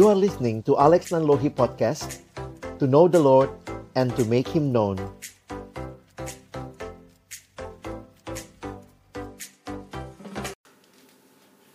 You are listening to Alex Nanlohi Podcast To know the Lord and to make Him known.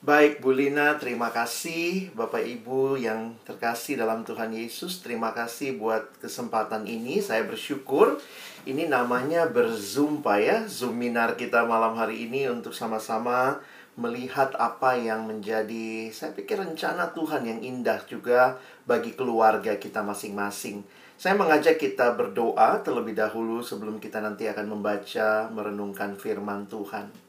Baik Bu Lina, terima kasih. Bapak Ibu yang terkasih dalam Tuhan Yesus Terima kasih buat kesempatan ini. Saya bersyukur Ini namanya berzoom Pak ya Zoominar kita malam hari ini Untuk sama-sama melihat apa yang menjadi Saya pikir rencana Tuhan yang indah juga Bagi keluarga kita masing-masing Saya mengajak kita berdoa terlebih dahulu Sebelum kita nanti akan membaca Merenungkan firman Tuhan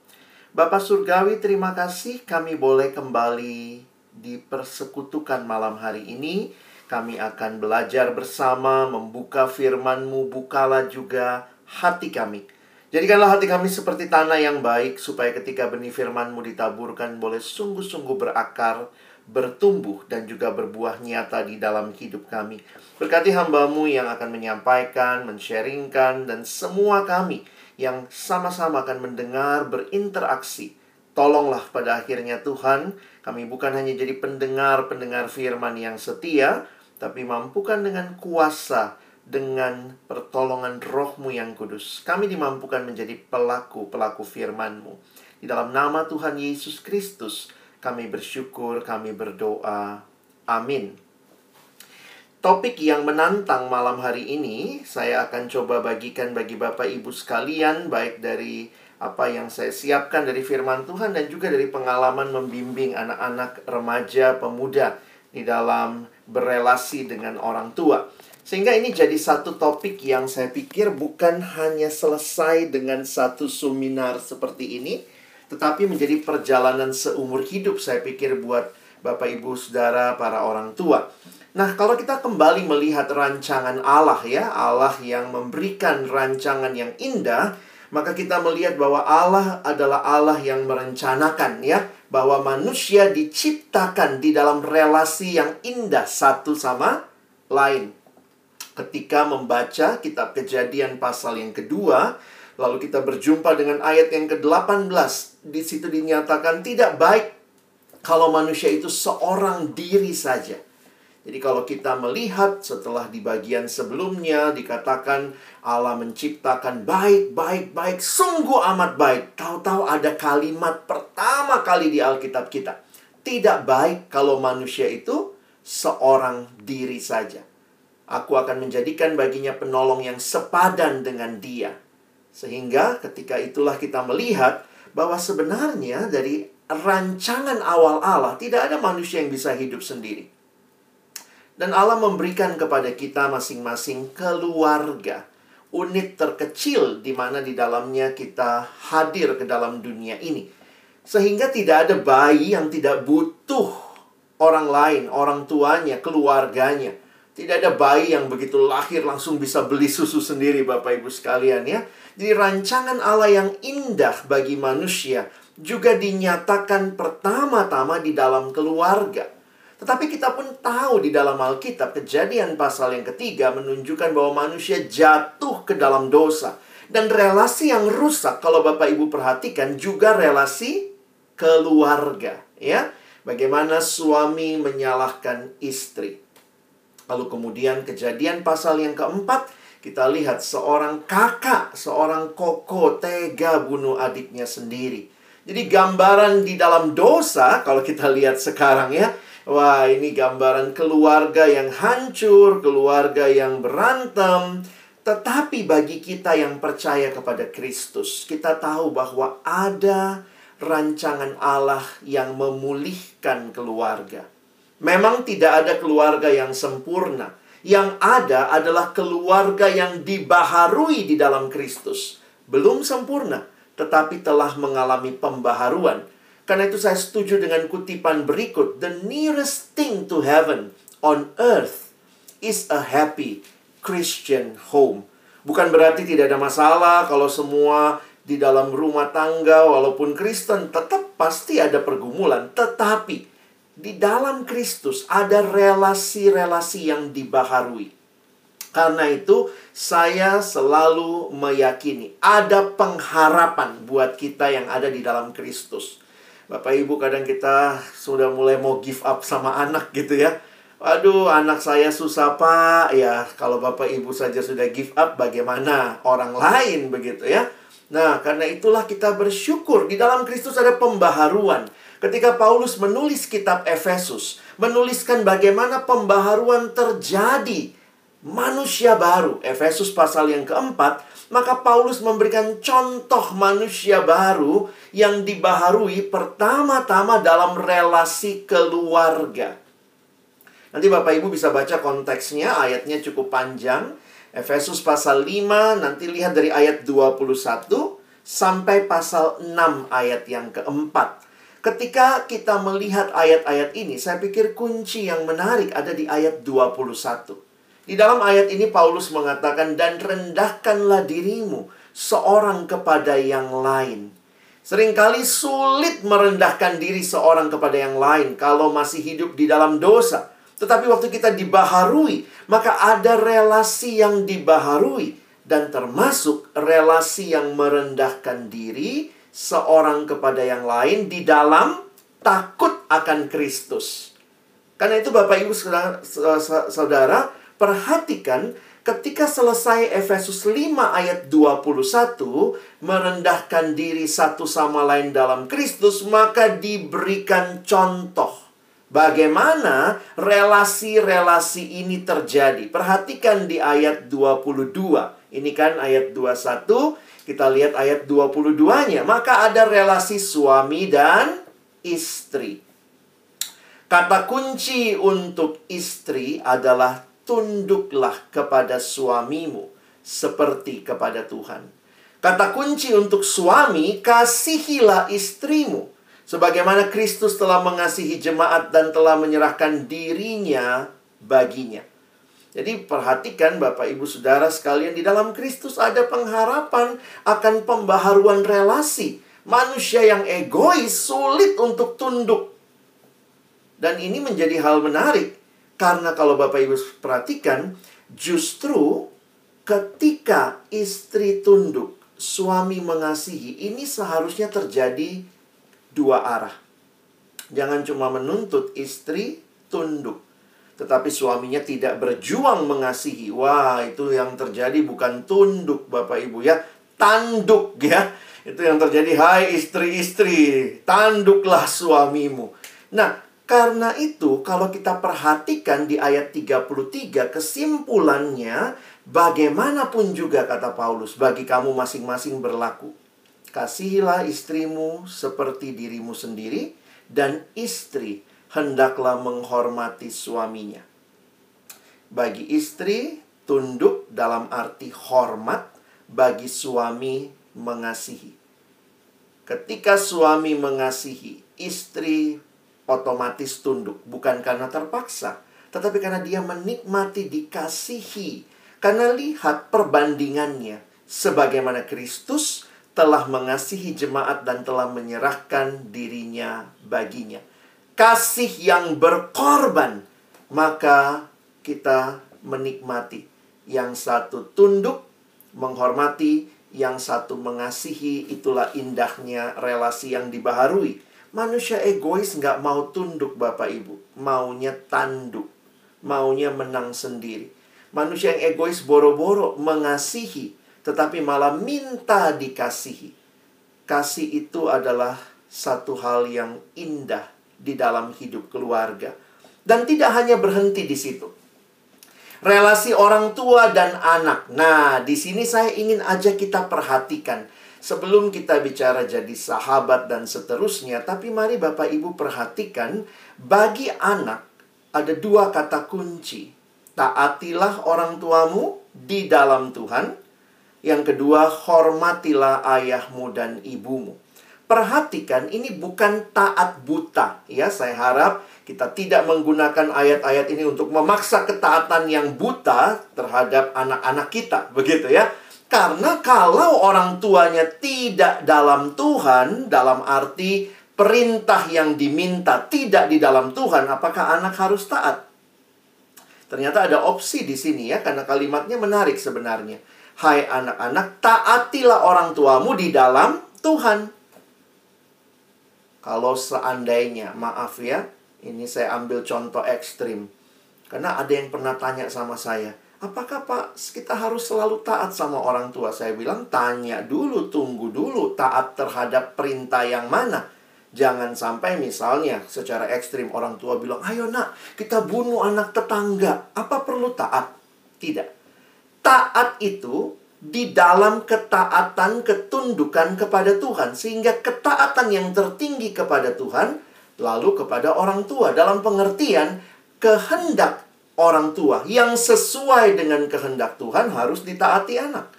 Bapak Surgawi, terima kasih kami boleh kembali dipersekutukan malam hari ini. Kami akan belajar bersama, membuka firman-Mu, bukalah juga hati kami. Jadikanlah hati kami seperti tanah yang baik, supaya ketika benih firman-Mu ditaburkan boleh sungguh-sungguh berakar, bertumbuh, dan juga berbuah nyata di dalam hidup kami. Berkati hambamu yang akan menyampaikan, mensharingkan, dan semua kami yang sama-sama akan mendengar, berinteraksi. Tolonglah pada akhirnya Tuhan, kami bukan hanya jadi pendengar-pendengar firman yang setia, tapi mampukan dengan kuasa, dengan pertolongan rohmu yang kudus. Kami dimampukan menjadi pelaku-pelaku firmanmu. Di dalam nama Tuhan Yesus Kristus, kami bersyukur, kami berdoa. Amin. Topik yang menantang malam hari ini saya akan coba bagikan bagi Bapak Ibu sekalian baik dari apa yang saya siapkan dari firman Tuhan dan juga dari pengalaman membimbing anak-anak remaja pemuda di dalam berelasi dengan orang tua. Sehingga ini jadi satu topik yang saya pikir bukan hanya selesai dengan satu seminar seperti ini, tetapi menjadi perjalanan seumur hidup saya pikir buat Bapak Ibu Saudara para orang tua. Nah, kalau kita kembali melihat rancangan Allah ya, Allah yang memberikan rancangan yang indah, maka kita melihat bahwa Allah adalah Allah yang merencanakan ya, bahwa manusia diciptakan di dalam relasi yang indah satu sama lain. Ketika membaca kitab Kejadian pasal yang kedua, lalu kita berjumpa dengan ayat yang ke-18, di situ dinyatakan tidak baik kalau manusia itu seorang diri saja jadi kalau kita melihat setelah di bagian sebelumnya dikatakan Allah menciptakan baik, baik, baik, sungguh amat baik. Tahu-tahu ada kalimat pertama kali di Alkitab kita. Tidak baik kalau manusia itu seorang diri saja. Aku akan menjadikan baginya penolong yang sepadan dengan dia. Sehingga ketika itulah kita melihat bahwa sebenarnya dari rancangan awal Allah tidak ada manusia yang bisa hidup sendiri. Dan Allah memberikan kepada kita masing-masing keluarga, unit terkecil di mana di dalamnya kita hadir ke dalam dunia ini. Sehingga tidak ada bayi yang tidak butuh orang lain, orang tuanya, keluarganya. Tidak ada bayi yang begitu lahir langsung bisa beli susu sendiri Bapak Ibu sekalian ya. Jadi rancangan Allah yang indah bagi manusia juga dinyatakan pertama-tama di dalam keluarga. Tetapi kita pun tahu di dalam Alkitab kejadian pasal yang ketiga menunjukkan bahwa manusia jatuh ke dalam dosa. Dan relasi yang rusak kalau Bapak Ibu perhatikan juga relasi keluarga. ya Bagaimana suami menyalahkan istri. Lalu kemudian kejadian pasal yang keempat kita lihat seorang kakak, seorang koko tega bunuh adiknya sendiri. Jadi gambaran di dalam dosa kalau kita lihat sekarang ya Wah, ini gambaran keluarga yang hancur, keluarga yang berantem. Tetapi bagi kita yang percaya kepada Kristus, kita tahu bahwa ada rancangan Allah yang memulihkan keluarga. Memang tidak ada keluarga yang sempurna. Yang ada adalah keluarga yang dibaharui di dalam Kristus. Belum sempurna, tetapi telah mengalami pembaharuan karena itu saya setuju dengan kutipan berikut. The nearest thing to heaven on earth is a happy Christian home. Bukan berarti tidak ada masalah kalau semua di dalam rumah tangga walaupun Kristen tetap pasti ada pergumulan. Tetapi di dalam Kristus ada relasi-relasi yang dibaharui. Karena itu saya selalu meyakini ada pengharapan buat kita yang ada di dalam Kristus. Bapak Ibu kadang kita sudah mulai mau give up sama anak gitu ya. Aduh, anak saya susah, Pak. Ya, kalau Bapak Ibu saja sudah give up, bagaimana orang lain begitu ya? Nah, karena itulah kita bersyukur di dalam Kristus ada pembaharuan. Ketika Paulus menulis kitab Efesus, menuliskan bagaimana pembaharuan terjadi manusia baru. Efesus pasal yang keempat, maka Paulus memberikan contoh manusia baru yang dibaharui pertama-tama dalam relasi keluarga. Nanti Bapak Ibu bisa baca konteksnya, ayatnya cukup panjang. Efesus pasal 5, nanti lihat dari ayat 21 sampai pasal 6 ayat yang keempat. Ketika kita melihat ayat-ayat ini, saya pikir kunci yang menarik ada di ayat 21. Di dalam ayat ini Paulus mengatakan, dan rendahkanlah dirimu seorang kepada yang lain. Seringkali sulit merendahkan diri seorang kepada yang lain kalau masih hidup di dalam dosa. Tetapi waktu kita dibaharui, maka ada relasi yang dibaharui dan termasuk relasi yang merendahkan diri seorang kepada yang lain di dalam takut akan Kristus. Karena itu Bapak Ibu Saudara, perhatikan ketika selesai Efesus 5 ayat 21 merendahkan diri satu sama lain dalam Kristus maka diberikan contoh Bagaimana relasi-relasi ini terjadi? Perhatikan di ayat 22. Ini kan ayat 21, kita lihat ayat 22-nya. Maka ada relasi suami dan istri. Kata kunci untuk istri adalah tunduklah kepada suamimu seperti kepada Tuhan. Kata kunci untuk suami, kasihilah istrimu sebagaimana Kristus telah mengasihi jemaat dan telah menyerahkan dirinya baginya. Jadi perhatikan Bapak Ibu Saudara sekalian di dalam Kristus ada pengharapan akan pembaharuan relasi. Manusia yang egois sulit untuk tunduk. Dan ini menjadi hal menarik karena kalau Bapak Ibu perhatikan justru ketika istri tunduk, suami mengasihi, ini seharusnya terjadi dua arah. Jangan cuma menuntut istri tunduk, tetapi suaminya tidak berjuang mengasihi. Wah, itu yang terjadi bukan tunduk, Bapak Ibu ya, tanduk ya. Itu yang terjadi, hai istri-istri, tanduklah suamimu. Nah, karena itu, kalau kita perhatikan di ayat 33, kesimpulannya, bagaimanapun juga kata Paulus, bagi kamu masing-masing berlaku. Kasihilah istrimu seperti dirimu sendiri, dan istri hendaklah menghormati suaminya. Bagi istri, tunduk dalam arti hormat, bagi suami mengasihi. Ketika suami mengasihi, istri otomatis tunduk, bukan karena terpaksa, tetapi karena dia menikmati dikasihi. Karena lihat perbandingannya, sebagaimana Kristus telah mengasihi jemaat dan telah menyerahkan dirinya baginya. Kasih yang berkorban, maka kita menikmati. Yang satu tunduk, menghormati, yang satu mengasihi, itulah indahnya relasi yang dibaharui. Manusia egois nggak mau tunduk Bapak Ibu. Maunya tanduk. Maunya menang sendiri. Manusia yang egois boro-boro mengasihi tetapi malah minta dikasihi. Kasih itu adalah satu hal yang indah di dalam hidup keluarga, dan tidak hanya berhenti di situ. Relasi orang tua dan anak. Nah, di sini saya ingin aja kita perhatikan sebelum kita bicara jadi sahabat dan seterusnya, tapi mari Bapak Ibu perhatikan bagi anak ada dua kata kunci. Taatilah orang tuamu di dalam Tuhan yang kedua, hormatilah ayahmu dan ibumu. Perhatikan, ini bukan taat buta. Ya, saya harap kita tidak menggunakan ayat-ayat ini untuk memaksa ketaatan yang buta terhadap anak-anak kita, begitu ya. Karena kalau orang tuanya tidak dalam Tuhan, dalam arti perintah yang diminta tidak di dalam Tuhan, apakah anak harus taat? Ternyata ada opsi di sini ya, karena kalimatnya menarik sebenarnya. Hai anak-anak, taatilah orang tuamu di dalam Tuhan. Kalau seandainya, maaf ya, ini saya ambil contoh ekstrim. Karena ada yang pernah tanya sama saya, apakah Pak kita harus selalu taat sama orang tua? Saya bilang, tanya dulu, tunggu dulu, taat terhadap perintah yang mana? Jangan sampai misalnya secara ekstrim orang tua bilang, ayo nak, kita bunuh anak tetangga. Apa perlu taat? Tidak. Taat itu di dalam ketaatan ketundukan kepada Tuhan. Sehingga ketaatan yang tertinggi kepada Tuhan, lalu kepada orang tua. Dalam pengertian, kehendak orang tua yang sesuai dengan kehendak Tuhan harus ditaati anak.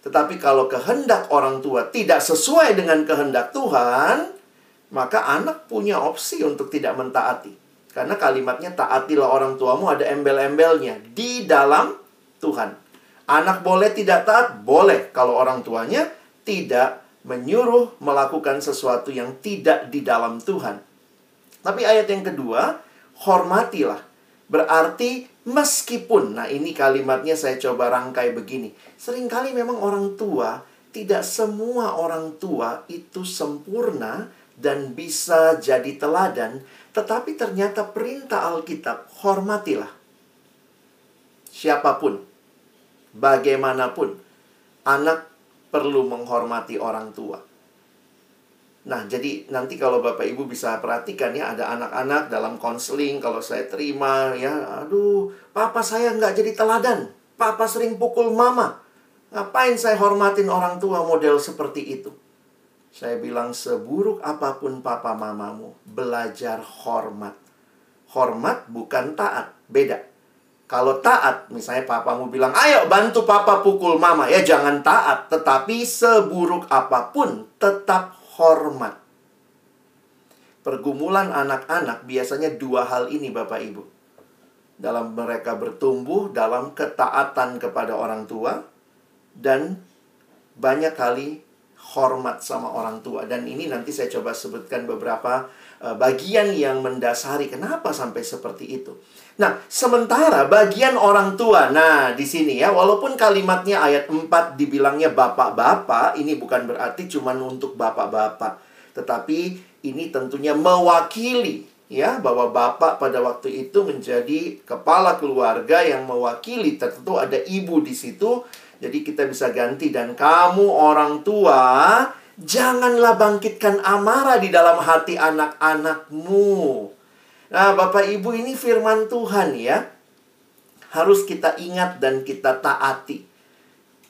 Tetapi kalau kehendak orang tua tidak sesuai dengan kehendak Tuhan, maka anak punya opsi untuk tidak mentaati. Karena kalimatnya taatilah orang tuamu ada embel-embelnya di dalam Tuhan. Anak boleh tidak taat? Boleh kalau orang tuanya tidak menyuruh melakukan sesuatu yang tidak di dalam Tuhan. Tapi ayat yang kedua, hormatilah Berarti meskipun, nah ini kalimatnya saya coba rangkai begini. Seringkali memang orang tua, tidak semua orang tua itu sempurna dan bisa jadi teladan. Tetapi ternyata perintah Alkitab, hormatilah. Siapa pun, bagaimanapun, anak perlu menghormati orang tua. Nah, jadi nanti kalau Bapak Ibu bisa perhatikan ya, ada anak-anak dalam konseling, kalau saya terima ya, aduh, papa saya nggak jadi teladan. Papa sering pukul mama. Ngapain saya hormatin orang tua model seperti itu? Saya bilang seburuk apa pun papa mamamu, belajar hormat. Hormat bukan taat, beda. Kalau taat, misalnya papamu bilang, ayo bantu papa pukul mama. Ya jangan taat, tetapi seburuk apa pun tetap hormat. Pergumulan anak-anak biasanya dua hal ini Bapak Ibu. Dalam mereka bertumbuh dalam ketaatan kepada orang tua dan banyak kali hormat sama orang tua. Dan ini nanti saya coba sebutkan beberapa uh, bagian yang mendasari kenapa sampai seperti itu. Nah, sementara bagian orang tua, nah di sini ya, walaupun kalimatnya ayat 4 dibilangnya bapak-bapak, ini bukan berarti cuma untuk bapak-bapak. Tetapi ini tentunya mewakili ya bahwa bapak pada waktu itu menjadi kepala keluarga yang mewakili tentu ada ibu di situ jadi kita bisa ganti dan kamu orang tua janganlah bangkitkan amarah di dalam hati anak-anakmu. Nah, Bapak Ibu ini firman Tuhan ya. Harus kita ingat dan kita taati.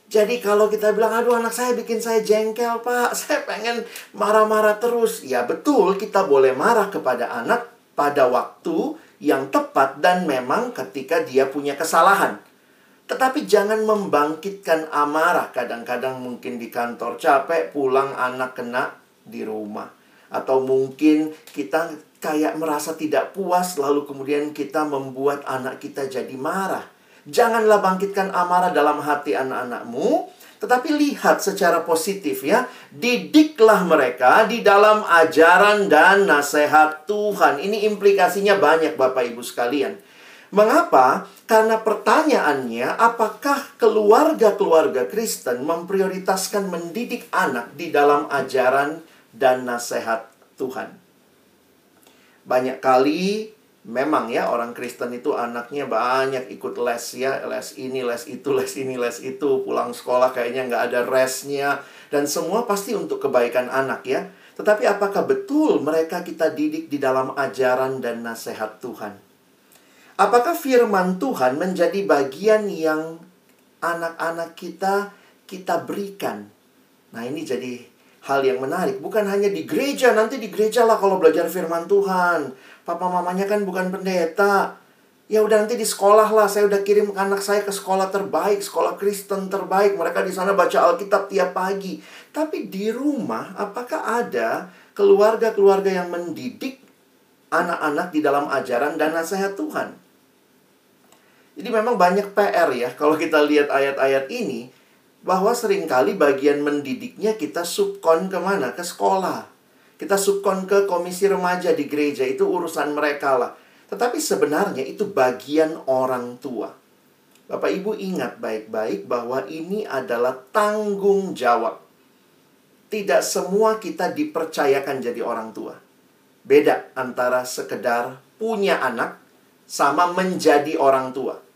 Jadi kalau kita bilang, aduh anak saya bikin saya jengkel pak, saya pengen marah-marah terus. Ya betul, kita boleh marah kepada anak pada waktu yang tepat dan memang ketika dia punya kesalahan. Tetapi jangan membangkitkan amarah. Kadang-kadang mungkin di kantor capek, pulang anak kena di rumah. Atau mungkin kita kayak merasa tidak puas, lalu kemudian kita membuat anak kita jadi marah. Janganlah bangkitkan amarah dalam hati anak-anakmu, tetapi lihat secara positif ya. Didiklah mereka di dalam ajaran dan nasihat Tuhan. Ini implikasinya banyak Bapak Ibu sekalian. Mengapa? Karena pertanyaannya, apakah keluarga-keluarga Kristen memprioritaskan mendidik anak di dalam ajaran dan nasihat Tuhan? Banyak kali memang ya orang Kristen itu anaknya banyak ikut les ya, les ini, les itu, les ini, les itu, pulang sekolah kayaknya nggak ada resnya, dan semua pasti untuk kebaikan anak ya. Tetapi apakah betul mereka kita didik di dalam ajaran dan nasihat Tuhan? Apakah firman Tuhan menjadi bagian yang anak-anak kita kita berikan? Nah, ini jadi hal yang menarik. Bukan hanya di gereja, nanti di gereja lah kalau belajar firman Tuhan. Papa mamanya kan bukan pendeta. Ya udah nanti di sekolah lah, saya udah kirim anak saya ke sekolah terbaik, sekolah Kristen terbaik. Mereka di sana baca Alkitab tiap pagi. Tapi di rumah, apakah ada keluarga-keluarga yang mendidik anak-anak di dalam ajaran dan nasihat Tuhan? Jadi memang banyak PR ya kalau kita lihat ayat-ayat ini bahwa sering kali bagian mendidiknya kita subkon ke mana? Ke sekolah. Kita subkon ke komisi remaja di gereja itu urusan mereka lah. Tetapi sebenarnya itu bagian orang tua. Bapak Ibu ingat baik-baik bahwa ini adalah tanggung jawab. Tidak semua kita dipercayakan jadi orang tua. Beda antara sekedar punya anak sama menjadi orang tua.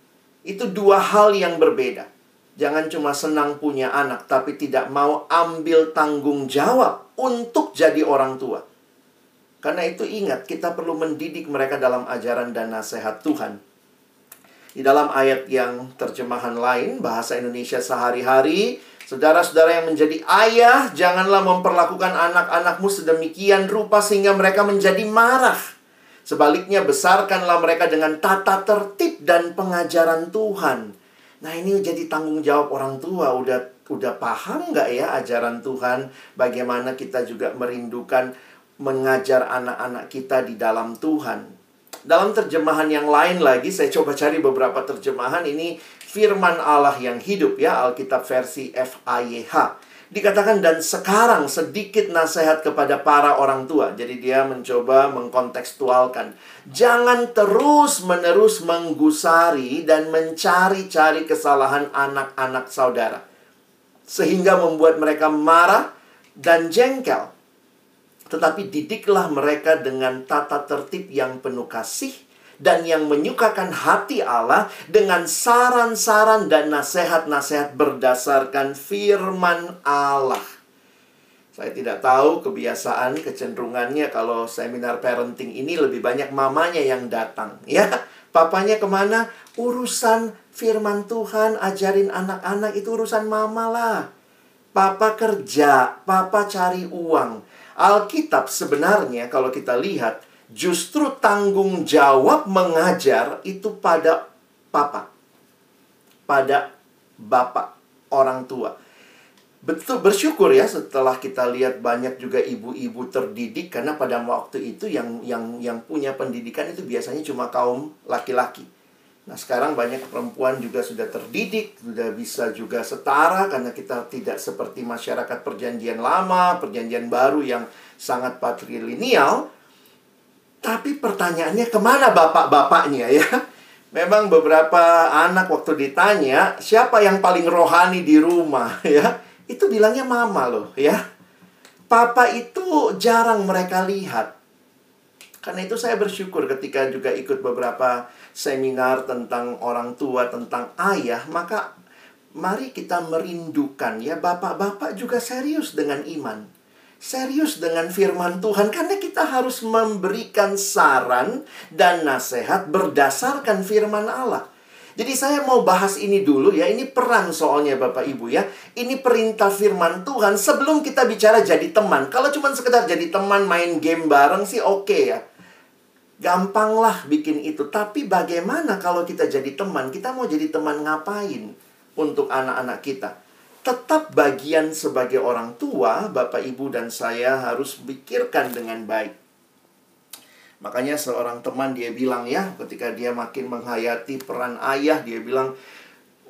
Itu dua hal yang berbeda. Jangan cuma senang punya anak, tapi tidak mau ambil tanggung jawab untuk jadi orang tua. Karena itu ingat, kita perlu mendidik mereka dalam ajaran dan nasihat Tuhan. Di dalam ayat yang terjemahan lain, bahasa Indonesia sehari-hari, Saudara-saudara yang menjadi ayah, janganlah memperlakukan anak-anakmu sedemikian rupa sehingga mereka menjadi marah. Sebaliknya, besarkanlah mereka dengan tata tertib dan pengajaran Tuhan. Nah, ini jadi tanggung jawab orang tua. Udah udah paham nggak ya ajaran Tuhan? Bagaimana kita juga merindukan mengajar anak-anak kita di dalam Tuhan. Dalam terjemahan yang lain lagi, saya coba cari beberapa terjemahan ini firman Allah yang hidup ya, Alkitab versi FAYH. Dikatakan dan sekarang sedikit nasihat kepada para orang tua. Jadi dia mencoba mengkontekstualkan. Jangan terus-menerus menggusari dan mencari-cari kesalahan anak-anak saudara. Sehingga membuat mereka marah dan jengkel tetapi didiklah mereka dengan tata tertib yang penuh kasih dan yang menyukakan hati Allah dengan saran-saran dan nasihat-nasihat berdasarkan firman Allah. Saya tidak tahu kebiasaan kecenderungannya kalau seminar parenting ini lebih banyak mamanya yang datang. Ya, papanya ke mana? Urusan firman Tuhan, ajarin anak-anak itu urusan mama lah. Papa kerja, papa cari uang. Alkitab sebenarnya kalau kita lihat justru tanggung jawab mengajar itu pada papa. Pada bapak orang tua. Betul bersyukur ya setelah kita lihat banyak juga ibu-ibu terdidik karena pada waktu itu yang yang yang punya pendidikan itu biasanya cuma kaum laki-laki. Nah, sekarang banyak perempuan juga sudah terdidik, sudah bisa juga setara karena kita tidak seperti masyarakat perjanjian lama, perjanjian baru yang sangat patrilineal. Tapi pertanyaannya ke mana bapak-bapaknya ya? Memang beberapa anak waktu ditanya siapa yang paling rohani di rumah ya, itu bilangnya mama loh ya. Papa itu jarang mereka lihat. Karena itu saya bersyukur ketika juga ikut beberapa seminar tentang orang tua, tentang ayah, maka mari kita merindukan ya bapak-bapak juga serius dengan iman. Serius dengan firman Tuhan karena kita harus memberikan saran dan nasihat berdasarkan firman Allah. Jadi saya mau bahas ini dulu ya. Ini peran soalnya Bapak Ibu ya. Ini perintah firman Tuhan sebelum kita bicara jadi teman. Kalau cuma sekedar jadi teman main game bareng sih oke okay ya. Gampanglah bikin itu. Tapi bagaimana kalau kita jadi teman? Kita mau jadi teman ngapain untuk anak-anak kita? Tetap bagian sebagai orang tua, Bapak, Ibu, dan saya harus pikirkan dengan baik. Makanya seorang teman dia bilang ya, ketika dia makin menghayati peran ayah, dia bilang,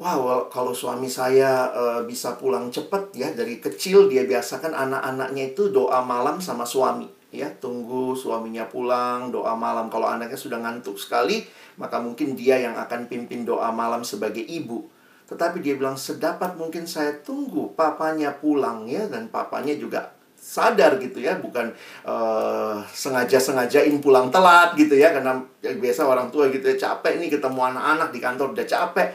Wah, kalau suami saya e, bisa pulang cepat ya dari kecil dia biasakan anak-anaknya itu doa malam sama suami ya tunggu suaminya pulang doa malam kalau anaknya sudah ngantuk sekali maka mungkin dia yang akan pimpin doa malam sebagai ibu tetapi dia bilang sedapat mungkin saya tunggu papanya pulang ya dan papanya juga sadar gitu ya bukan uh, sengaja sengajain pulang telat gitu ya karena ya, biasa orang tua gitu ya capek nih ketemu anak-anak di kantor udah capek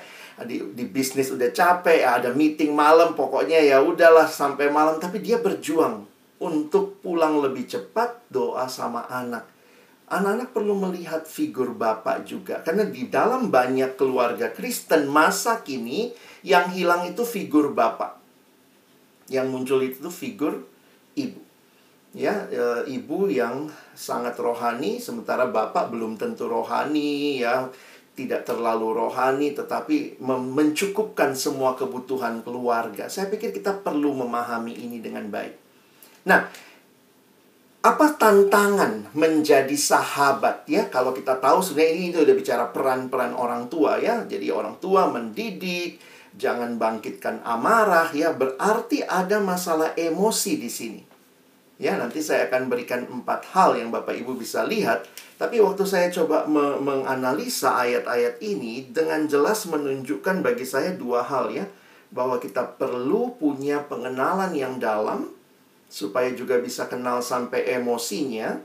di, di bisnis udah capek ada meeting malam pokoknya ya udahlah sampai malam tapi dia berjuang untuk pulang lebih cepat doa sama anak. Anak-anak perlu melihat figur bapak juga karena di dalam banyak keluarga Kristen masa kini yang hilang itu figur bapak. Yang muncul itu figur ibu. Ya, e, ibu yang sangat rohani sementara bapak belum tentu rohani ya, tidak terlalu rohani tetapi mencukupkan semua kebutuhan keluarga. Saya pikir kita perlu memahami ini dengan baik. Nah, apa tantangan menjadi sahabat ya? Kalau kita tahu sebenarnya ini itu udah bicara peran-peran orang tua ya. Jadi orang tua mendidik, jangan bangkitkan amarah ya. Berarti ada masalah emosi di sini. Ya, nanti saya akan berikan empat hal yang Bapak Ibu bisa lihat. Tapi waktu saya coba me menganalisa ayat-ayat ini dengan jelas menunjukkan bagi saya dua hal ya. Bahwa kita perlu punya pengenalan yang dalam supaya juga bisa kenal sampai emosinya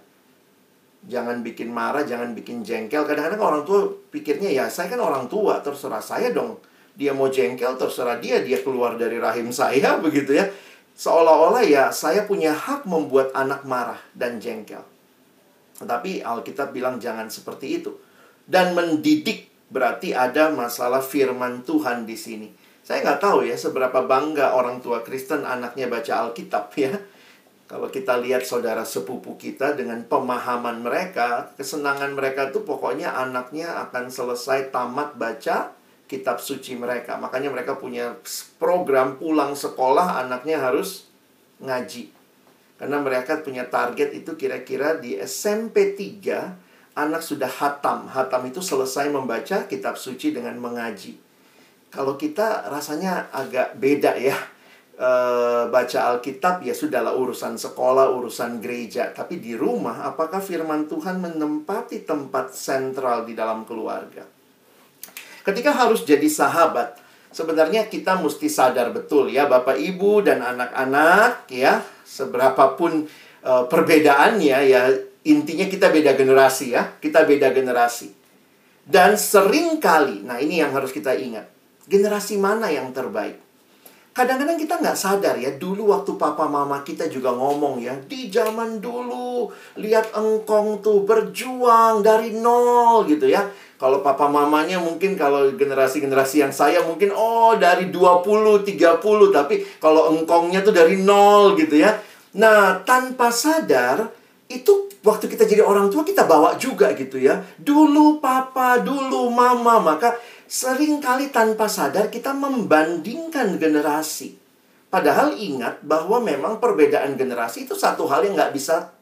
Jangan bikin marah, jangan bikin jengkel. Kadang-kadang orang tua pikirnya ya saya kan orang tua, terserah saya dong. Dia mau jengkel, terserah dia. Dia keluar dari rahim saya, begitu ya. Seolah-olah ya saya punya hak membuat anak marah dan jengkel. Tetapi Alkitab bilang jangan seperti itu. Dan mendidik berarti ada masalah firman Tuhan di sini. Saya nggak tahu ya seberapa bangga orang tua Kristen anaknya baca Alkitab ya. Kalau kita lihat saudara sepupu kita dengan pemahaman mereka, kesenangan mereka tuh pokoknya anaknya akan selesai tamat baca kitab suci mereka. Makanya mereka punya program pulang sekolah anaknya harus ngaji. Karena mereka punya target itu kira-kira di SMP 3 anak sudah hatam. Hatam itu selesai membaca kitab suci dengan mengaji. Kalau kita rasanya agak beda ya e, baca Alkitab ya sudahlah urusan sekolah, urusan gereja. Tapi di rumah, apakah firman Tuhan menempati tempat sentral di dalam keluarga? Ketika harus jadi sahabat, sebenarnya kita mesti sadar betul ya Bapak Ibu dan anak-anak ya, seberapapun e, perbedaannya ya intinya kita beda generasi ya, kita beda generasi. Dan sering kali, nah ini yang harus kita ingat, generasi mana yang terbaik? Kadang-kadang kita nggak sadar ya, dulu waktu papa mama kita juga ngomong ya, di zaman dulu, lihat engkong tuh berjuang dari nol gitu ya. Kalau papa mamanya mungkin kalau generasi-generasi yang saya mungkin, oh dari 20, 30, tapi kalau engkongnya tuh dari nol gitu ya. Nah, tanpa sadar, itu waktu kita jadi orang tua kita bawa juga gitu ya. Dulu papa, dulu mama, maka sering kali tanpa sadar kita membandingkan generasi. Padahal ingat bahwa memang perbedaan generasi itu satu hal yang nggak bisa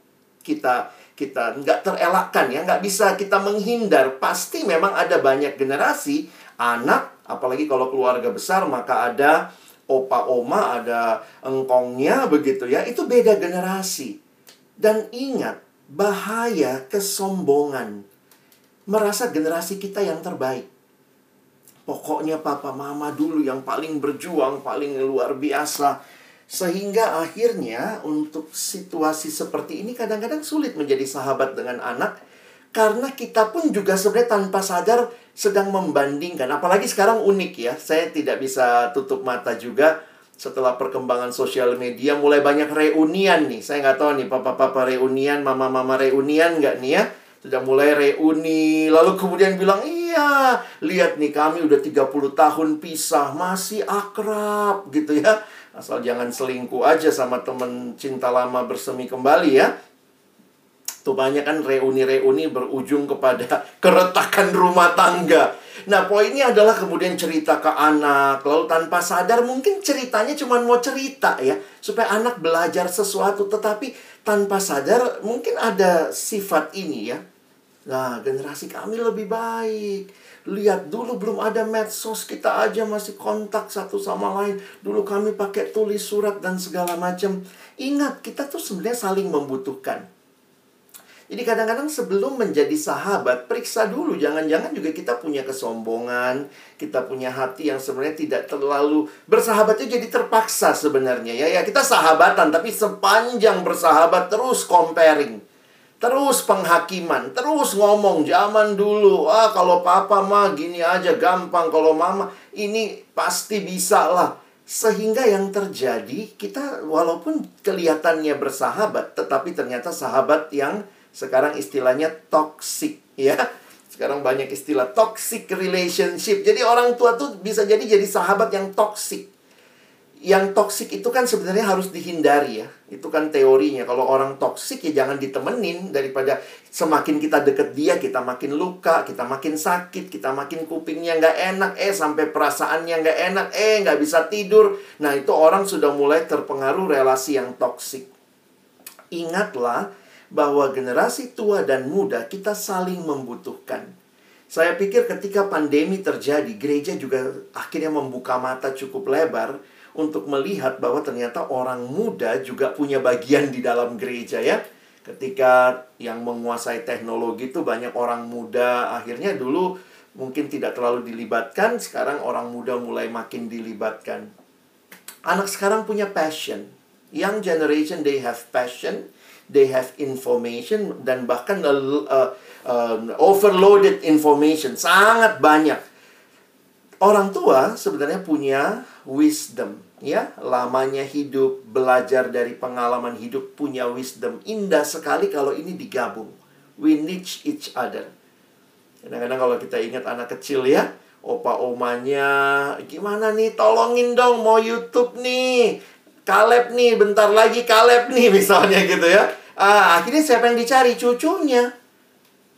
kita kita nggak terelakkan ya, nggak bisa kita menghindar. Pasti memang ada banyak generasi anak, apalagi kalau keluarga besar maka ada opa oma, ada engkongnya begitu ya. Itu beda generasi. Dan ingat bahaya kesombongan merasa generasi kita yang terbaik. Pokoknya papa mama dulu yang paling berjuang, paling luar biasa. Sehingga akhirnya untuk situasi seperti ini kadang-kadang sulit menjadi sahabat dengan anak. Karena kita pun juga sebenarnya tanpa sadar sedang membandingkan. Apalagi sekarang unik ya. Saya tidak bisa tutup mata juga setelah perkembangan sosial media mulai banyak reunian nih. Saya nggak tahu nih papa-papa reunian, mama-mama reunian nggak nih ya. Sudah mulai reuni, lalu kemudian bilang, Iya, lihat nih kami udah 30 tahun pisah, masih akrab gitu ya. Asal jangan selingkuh aja sama temen cinta lama bersemi kembali ya. Tuh banyak kan reuni-reuni berujung kepada keretakan rumah tangga. Nah, poinnya adalah kemudian cerita ke anak, lalu tanpa sadar mungkin ceritanya cuma mau cerita ya, supaya anak belajar sesuatu, tetapi tanpa sadar mungkin ada sifat ini ya, Nah, generasi kami lebih baik. Lihat dulu belum ada medsos, kita aja masih kontak satu sama lain. Dulu kami pakai tulis surat dan segala macam. Ingat, kita tuh sebenarnya saling membutuhkan. Jadi kadang-kadang sebelum menjadi sahabat, periksa dulu. Jangan-jangan juga kita punya kesombongan, kita punya hati yang sebenarnya tidak terlalu bersahabat itu jadi terpaksa sebenarnya ya. Ya kita sahabatan, tapi sepanjang bersahabat terus comparing Terus penghakiman, terus ngomong zaman dulu, ah kalau papa mah gini aja gampang, kalau mama ini pasti bisa lah. Sehingga yang terjadi, kita walaupun kelihatannya bersahabat, tetapi ternyata sahabat yang sekarang istilahnya toxic, ya. Sekarang banyak istilah toxic relationship. Jadi orang tua tuh bisa jadi jadi sahabat yang toxic yang toksik itu kan sebenarnya harus dihindari ya. Itu kan teorinya. Kalau orang toksik ya jangan ditemenin daripada semakin kita deket dia kita makin luka, kita makin sakit, kita makin kupingnya nggak enak, eh sampai perasaannya nggak enak, eh nggak bisa tidur. Nah itu orang sudah mulai terpengaruh relasi yang toksik. Ingatlah bahwa generasi tua dan muda kita saling membutuhkan. Saya pikir ketika pandemi terjadi, gereja juga akhirnya membuka mata cukup lebar untuk melihat bahwa ternyata orang muda juga punya bagian di dalam gereja ya. Ketika yang menguasai teknologi itu banyak orang muda, akhirnya dulu mungkin tidak terlalu dilibatkan, sekarang orang muda mulai makin dilibatkan. Anak sekarang punya passion. Young generation they have passion, they have information dan bahkan uh, uh, uh, overloaded information sangat banyak. Orang tua sebenarnya punya wisdom, ya, lamanya hidup, belajar dari pengalaman hidup, punya wisdom. Indah sekali kalau ini digabung. We need each other. Kadang-kadang kalau kita ingat anak kecil ya, opa omanya, gimana nih, tolongin dong mau YouTube nih. Kaleb nih, bentar lagi Kaleb nih misalnya gitu ya. Ah, akhirnya siapa yang dicari? Cucunya.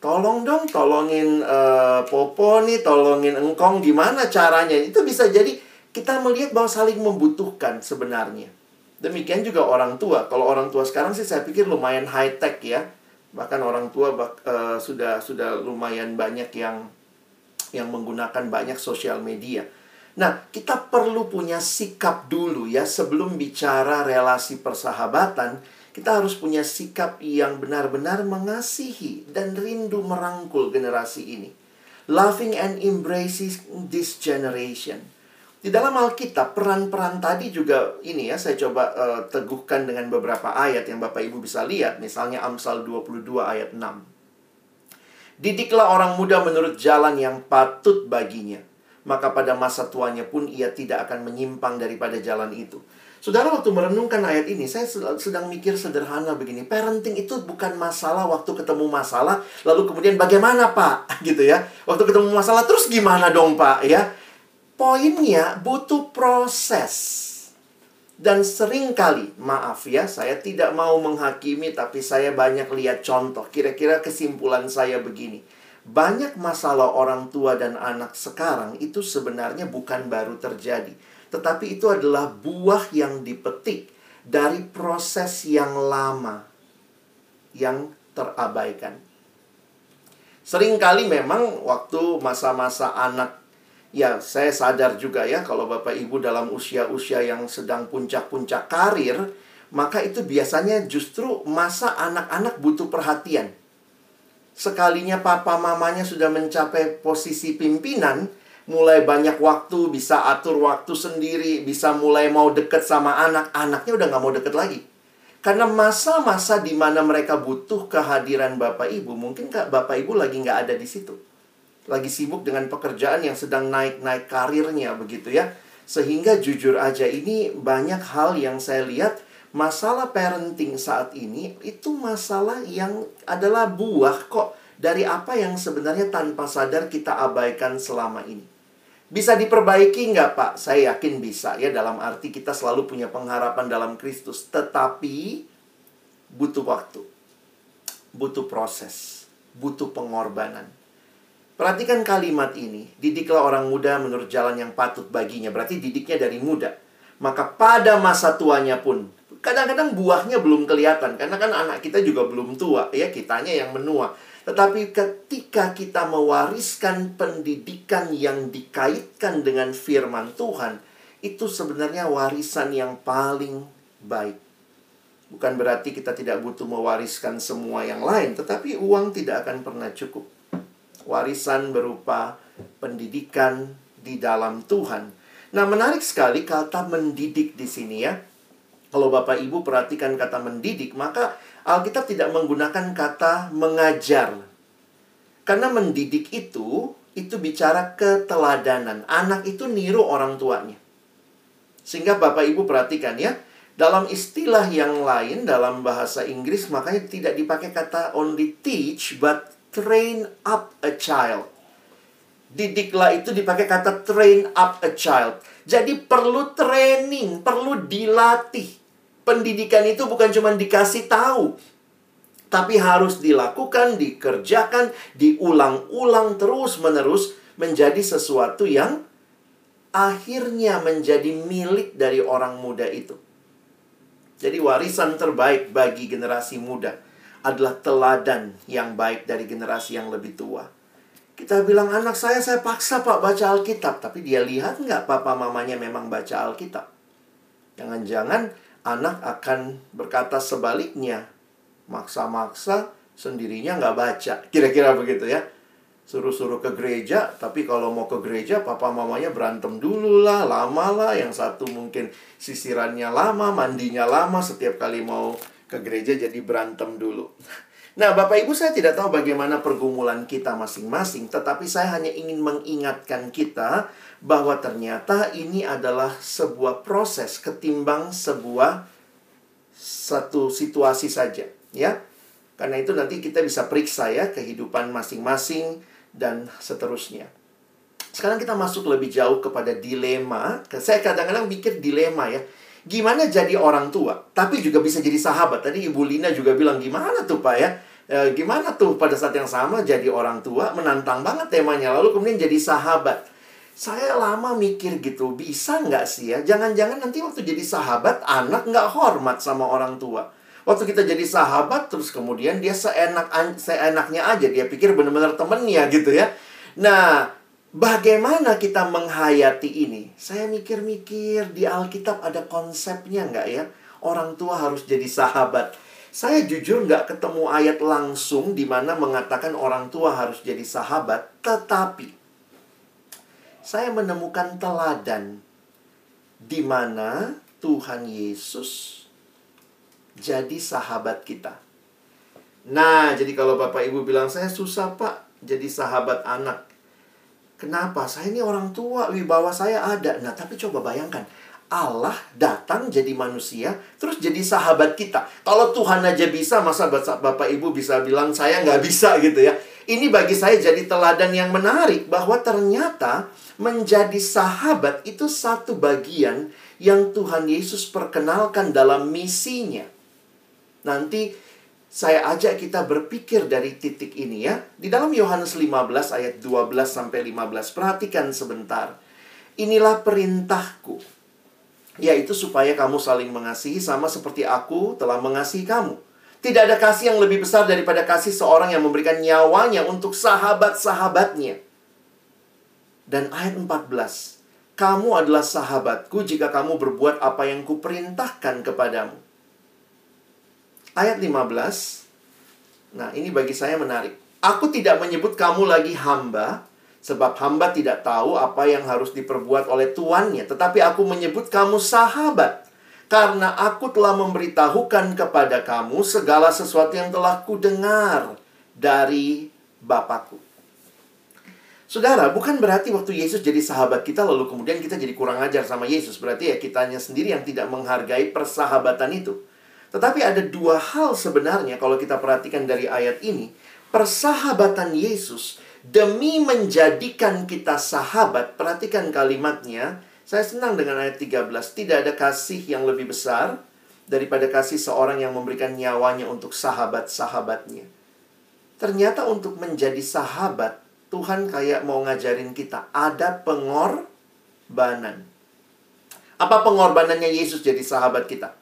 Tolong dong tolongin uh, Popo nih tolongin engkong gimana caranya? Itu bisa jadi kita melihat bahwa saling membutuhkan sebenarnya. Demikian juga orang tua. Kalau orang tua sekarang sih saya pikir lumayan high tech ya. Bahkan orang tua uh, sudah sudah lumayan banyak yang yang menggunakan banyak sosial media nah kita perlu punya sikap dulu ya sebelum bicara relasi persahabatan kita harus punya sikap yang benar-benar mengasihi dan rindu merangkul generasi ini. Loving and embracing this generation. Di dalam Alkitab, peran-peran tadi juga ini ya, saya coba uh, teguhkan dengan beberapa ayat yang Bapak Ibu bisa lihat. Misalnya Amsal 22 ayat 6. Didiklah orang muda menurut jalan yang patut baginya. Maka pada masa tuanya pun ia tidak akan menyimpang daripada jalan itu. Saudara waktu merenungkan ayat ini, saya sedang mikir sederhana begini. Parenting itu bukan masalah waktu ketemu masalah, lalu kemudian bagaimana Pak? Gitu ya. Waktu ketemu masalah terus gimana dong Pak? Ya. Poinnya butuh proses. Dan sering kali, maaf ya, saya tidak mau menghakimi, tapi saya banyak lihat contoh. Kira-kira kesimpulan saya begini. Banyak masalah orang tua dan anak sekarang itu sebenarnya bukan baru terjadi tetapi itu adalah buah yang dipetik dari proses yang lama yang terabaikan. Seringkali memang waktu masa-masa anak ya saya sadar juga ya kalau Bapak Ibu dalam usia-usia yang sedang puncak-puncak karir, maka itu biasanya justru masa anak-anak butuh perhatian. Sekalinya papa mamanya sudah mencapai posisi pimpinan, mulai banyak waktu, bisa atur waktu sendiri, bisa mulai mau deket sama anak, anaknya udah nggak mau deket lagi. Karena masa-masa di mana mereka butuh kehadiran Bapak Ibu, mungkin Kak Bapak Ibu lagi nggak ada di situ. Lagi sibuk dengan pekerjaan yang sedang naik-naik karirnya begitu ya. Sehingga jujur aja ini banyak hal yang saya lihat masalah parenting saat ini itu masalah yang adalah buah kok dari apa yang sebenarnya tanpa sadar kita abaikan selama ini. Bisa diperbaiki nggak Pak? Saya yakin bisa ya dalam arti kita selalu punya pengharapan dalam Kristus. Tetapi butuh waktu. Butuh proses. Butuh pengorbanan. Perhatikan kalimat ini. Didiklah orang muda menurut jalan yang patut baginya. Berarti didiknya dari muda. Maka pada masa tuanya pun. Kadang-kadang buahnya belum kelihatan. Karena kan anak kita juga belum tua. ya Kitanya yang menua tetapi ketika kita mewariskan pendidikan yang dikaitkan dengan firman Tuhan, itu sebenarnya warisan yang paling baik. Bukan berarti kita tidak butuh mewariskan semua yang lain, tetapi uang tidak akan pernah cukup. Warisan berupa pendidikan di dalam Tuhan. Nah, menarik sekali kata mendidik di sini ya. Kalau Bapak Ibu perhatikan kata mendidik, maka Alkitab tidak menggunakan kata mengajar. Karena mendidik itu, itu bicara keteladanan. Anak itu niru orang tuanya. Sehingga Bapak Ibu perhatikan ya, dalam istilah yang lain dalam bahasa Inggris makanya tidak dipakai kata only teach but train up a child. Didiklah itu dipakai kata train up a child. Jadi perlu training, perlu dilatih. Pendidikan itu bukan cuma dikasih tahu, tapi harus dilakukan, dikerjakan, diulang-ulang terus-menerus menjadi sesuatu yang akhirnya menjadi milik dari orang muda itu. Jadi warisan terbaik bagi generasi muda adalah teladan yang baik dari generasi yang lebih tua. Kita bilang anak saya, saya paksa pak baca Alkitab. Tapi dia lihat nggak papa mamanya memang baca Alkitab. Jangan-jangan anak akan berkata sebaliknya. Maksa-maksa sendirinya nggak baca. Kira-kira begitu ya. Suruh-suruh ke gereja, tapi kalau mau ke gereja, papa mamanya berantem dulu lah, lama lah. Yang satu mungkin sisirannya lama, mandinya lama, setiap kali mau ke gereja jadi berantem dulu. Nah, Bapak Ibu saya tidak tahu bagaimana pergumulan kita masing-masing, tetapi saya hanya ingin mengingatkan kita bahwa ternyata ini adalah sebuah proses ketimbang sebuah satu situasi saja, ya. Karena itu nanti kita bisa periksa ya kehidupan masing-masing dan seterusnya. Sekarang kita masuk lebih jauh kepada dilema. Saya kadang-kadang mikir dilema ya. Gimana jadi orang tua, tapi juga bisa jadi sahabat. Tadi Ibu Lina juga bilang, gimana tuh Pak ya? E, gimana tuh pada saat yang sama jadi orang tua, menantang banget temanya. Lalu kemudian jadi sahabat. Saya lama mikir gitu, bisa nggak sih ya? Jangan-jangan nanti waktu jadi sahabat, anak nggak hormat sama orang tua. Waktu kita jadi sahabat, terus kemudian dia seenak seenaknya aja. Dia pikir benar-benar temennya gitu ya. Nah, Bagaimana kita menghayati ini? Saya mikir-mikir di Alkitab ada konsepnya nggak ya? Orang tua harus jadi sahabat. Saya jujur nggak ketemu ayat langsung di mana mengatakan orang tua harus jadi sahabat, tetapi saya menemukan teladan di mana Tuhan Yesus jadi sahabat kita. Nah, jadi kalau Bapak Ibu bilang saya susah Pak jadi sahabat anak, Kenapa? Saya ini orang tua, wibawa saya ada. Nah, tapi coba bayangkan. Allah datang jadi manusia, terus jadi sahabat kita. Kalau Tuhan aja bisa, masa Bapak Ibu bisa bilang, saya nggak bisa gitu ya. Ini bagi saya jadi teladan yang menarik, bahwa ternyata menjadi sahabat itu satu bagian yang Tuhan Yesus perkenalkan dalam misinya. Nanti saya ajak kita berpikir dari titik ini ya. Di dalam Yohanes 15 ayat 12 sampai 15, perhatikan sebentar. Inilah perintahku, yaitu supaya kamu saling mengasihi sama seperti aku telah mengasihi kamu. Tidak ada kasih yang lebih besar daripada kasih seorang yang memberikan nyawanya untuk sahabat-sahabatnya. Dan ayat 14, kamu adalah sahabatku jika kamu berbuat apa yang kuperintahkan kepadamu. Ayat 15. Nah, ini bagi saya menarik. Aku tidak menyebut kamu lagi hamba, sebab hamba tidak tahu apa yang harus diperbuat oleh tuannya. Tetapi aku menyebut kamu sahabat, karena aku telah memberitahukan kepada kamu segala sesuatu yang telah kudengar dari Bapakku. Saudara, bukan berarti waktu Yesus jadi sahabat kita lalu kemudian kita jadi kurang ajar sama Yesus. Berarti ya kitanya sendiri yang tidak menghargai persahabatan itu. Tetapi ada dua hal sebenarnya kalau kita perhatikan dari ayat ini. Persahabatan Yesus demi menjadikan kita sahabat. Perhatikan kalimatnya. Saya senang dengan ayat 13. Tidak ada kasih yang lebih besar daripada kasih seorang yang memberikan nyawanya untuk sahabat-sahabatnya. Ternyata untuk menjadi sahabat, Tuhan kayak mau ngajarin kita ada pengorbanan. Apa pengorbanannya Yesus jadi sahabat kita?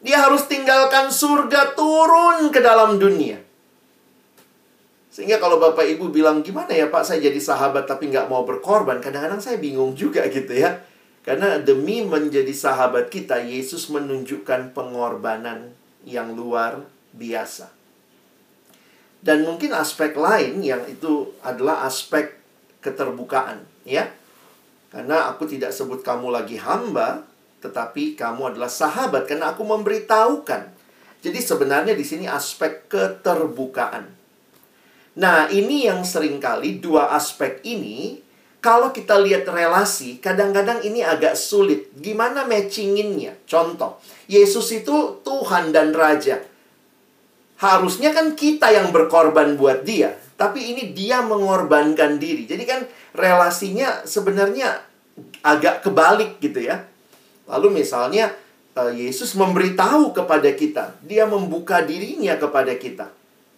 Dia harus tinggalkan surga turun ke dalam dunia. Sehingga kalau Bapak Ibu bilang, gimana ya Pak, saya jadi sahabat tapi nggak mau berkorban. Kadang-kadang saya bingung juga gitu ya. Karena demi menjadi sahabat kita, Yesus menunjukkan pengorbanan yang luar biasa. Dan mungkin aspek lain yang itu adalah aspek keterbukaan, ya. Karena aku tidak sebut kamu lagi hamba, tetapi kamu adalah sahabat karena aku memberitahukan. Jadi sebenarnya di sini aspek keterbukaan. Nah, ini yang sering kali dua aspek ini kalau kita lihat relasi, kadang-kadang ini agak sulit. Gimana matchinginnya? Contoh, Yesus itu Tuhan dan Raja. Harusnya kan kita yang berkorban buat dia. Tapi ini dia mengorbankan diri. Jadi kan relasinya sebenarnya agak kebalik gitu ya. Lalu misalnya eh, Yesus memberitahu kepada kita, dia membuka dirinya kepada kita.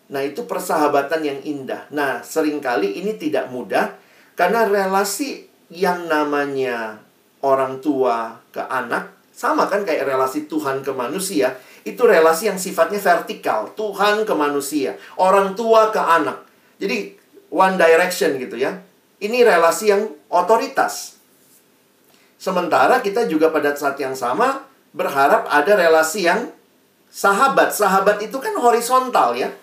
Nah, itu persahabatan yang indah. Nah, sering kali ini tidak mudah karena relasi yang namanya orang tua ke anak sama kan kayak relasi Tuhan ke manusia, itu relasi yang sifatnya vertikal, Tuhan ke manusia, orang tua ke anak. Jadi one direction gitu ya. Ini relasi yang otoritas. Sementara kita juga pada saat yang sama berharap ada relasi yang sahabat. Sahabat itu kan horizontal ya.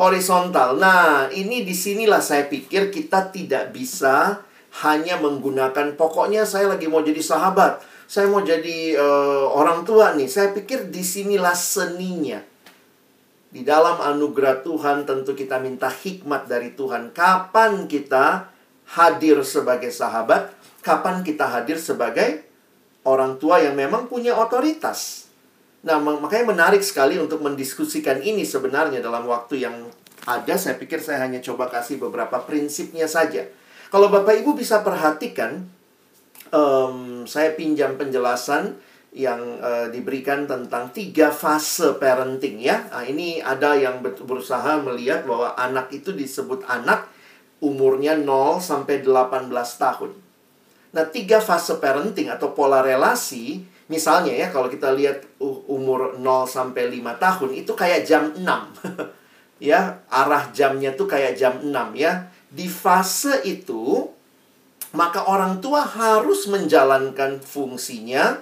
Horizontal. Nah, ini di sinilah saya pikir kita tidak bisa hanya menggunakan pokoknya saya lagi mau jadi sahabat. Saya mau jadi uh, orang tua nih. Saya pikir di sinilah seninya. Di dalam anugerah Tuhan tentu kita minta hikmat dari Tuhan. Kapan kita hadir sebagai sahabat, kapan kita hadir sebagai orang tua yang memang punya otoritas. Nah, makanya menarik sekali untuk mendiskusikan ini sebenarnya dalam waktu yang ada. Saya pikir saya hanya coba kasih beberapa prinsipnya saja. Kalau Bapak Ibu bisa perhatikan, um, saya pinjam penjelasan yang uh, diberikan tentang tiga fase parenting ya. Nah, ini ada yang berusaha melihat bahwa anak itu disebut anak umurnya 0 sampai 18 tahun. Nah, tiga fase parenting atau pola relasi, misalnya ya kalau kita lihat umur 0 sampai 5 tahun itu kayak jam 6. ya, arah jamnya tuh kayak jam 6 ya. Di fase itu maka orang tua harus menjalankan fungsinya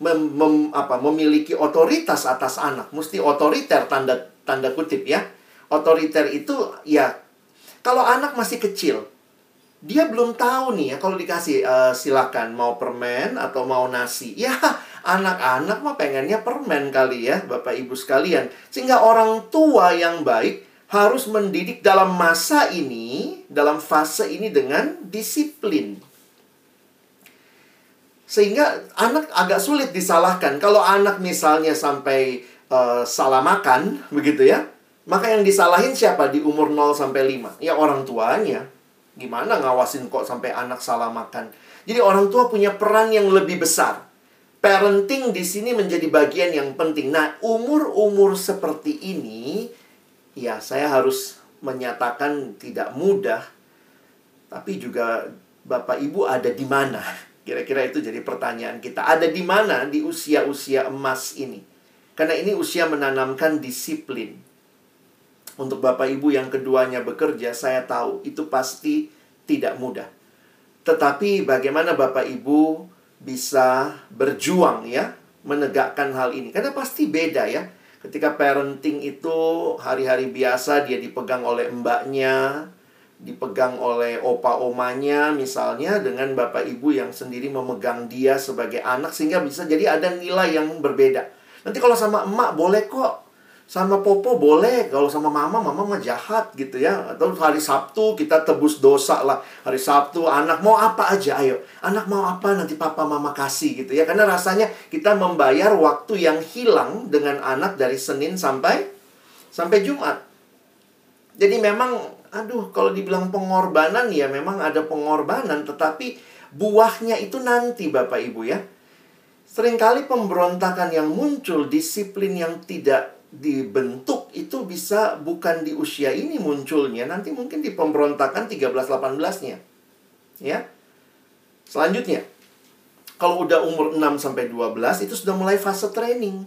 mem, mem, apa, memiliki otoritas atas anak. Mesti otoriter tanda tanda kutip ya. Otoriter itu ya kalau anak masih kecil, dia belum tahu nih ya kalau dikasih uh, silakan mau permen atau mau nasi. Ya, anak-anak mah pengennya permen kali ya, Bapak Ibu sekalian. Sehingga orang tua yang baik harus mendidik dalam masa ini, dalam fase ini dengan disiplin. Sehingga anak agak sulit disalahkan. Kalau anak misalnya sampai uh, salah makan, begitu ya. Maka yang disalahin siapa di umur 0 sampai 5? Ya orang tuanya. Gimana ngawasin kok sampai anak salah makan? Jadi orang tua punya peran yang lebih besar. Parenting di sini menjadi bagian yang penting. Nah, umur-umur seperti ini ya saya harus menyatakan tidak mudah. Tapi juga Bapak Ibu ada di mana? Kira-kira itu jadi pertanyaan kita. Ada di mana di usia-usia emas ini? Karena ini usia menanamkan disiplin. Untuk Bapak Ibu yang keduanya bekerja, saya tahu itu pasti tidak mudah. Tetapi bagaimana Bapak Ibu bisa berjuang ya menegakkan hal ini? Karena pasti beda ya. Ketika parenting itu hari-hari biasa dia dipegang oleh mbaknya, dipegang oleh opa omanya misalnya dengan bapak ibu yang sendiri memegang dia sebagai anak sehingga bisa jadi ada nilai yang berbeda. Nanti kalau sama emak boleh kok. Sama popo boleh, kalau sama mama, mama mah jahat gitu ya. Atau hari Sabtu kita tebus dosa lah. Hari Sabtu anak mau apa aja, ayo. Anak mau apa nanti papa mama kasih gitu ya. Karena rasanya kita membayar waktu yang hilang dengan anak dari Senin sampai sampai Jumat. Jadi memang aduh kalau dibilang pengorbanan ya memang ada pengorbanan tetapi buahnya itu nanti Bapak Ibu ya. Seringkali pemberontakan yang muncul, disiplin yang tidak dibentuk itu bisa bukan di usia ini munculnya, nanti mungkin di pemberontakan 13-18-nya. Ya. Selanjutnya, kalau udah umur 6 sampai 12 itu sudah mulai fase training.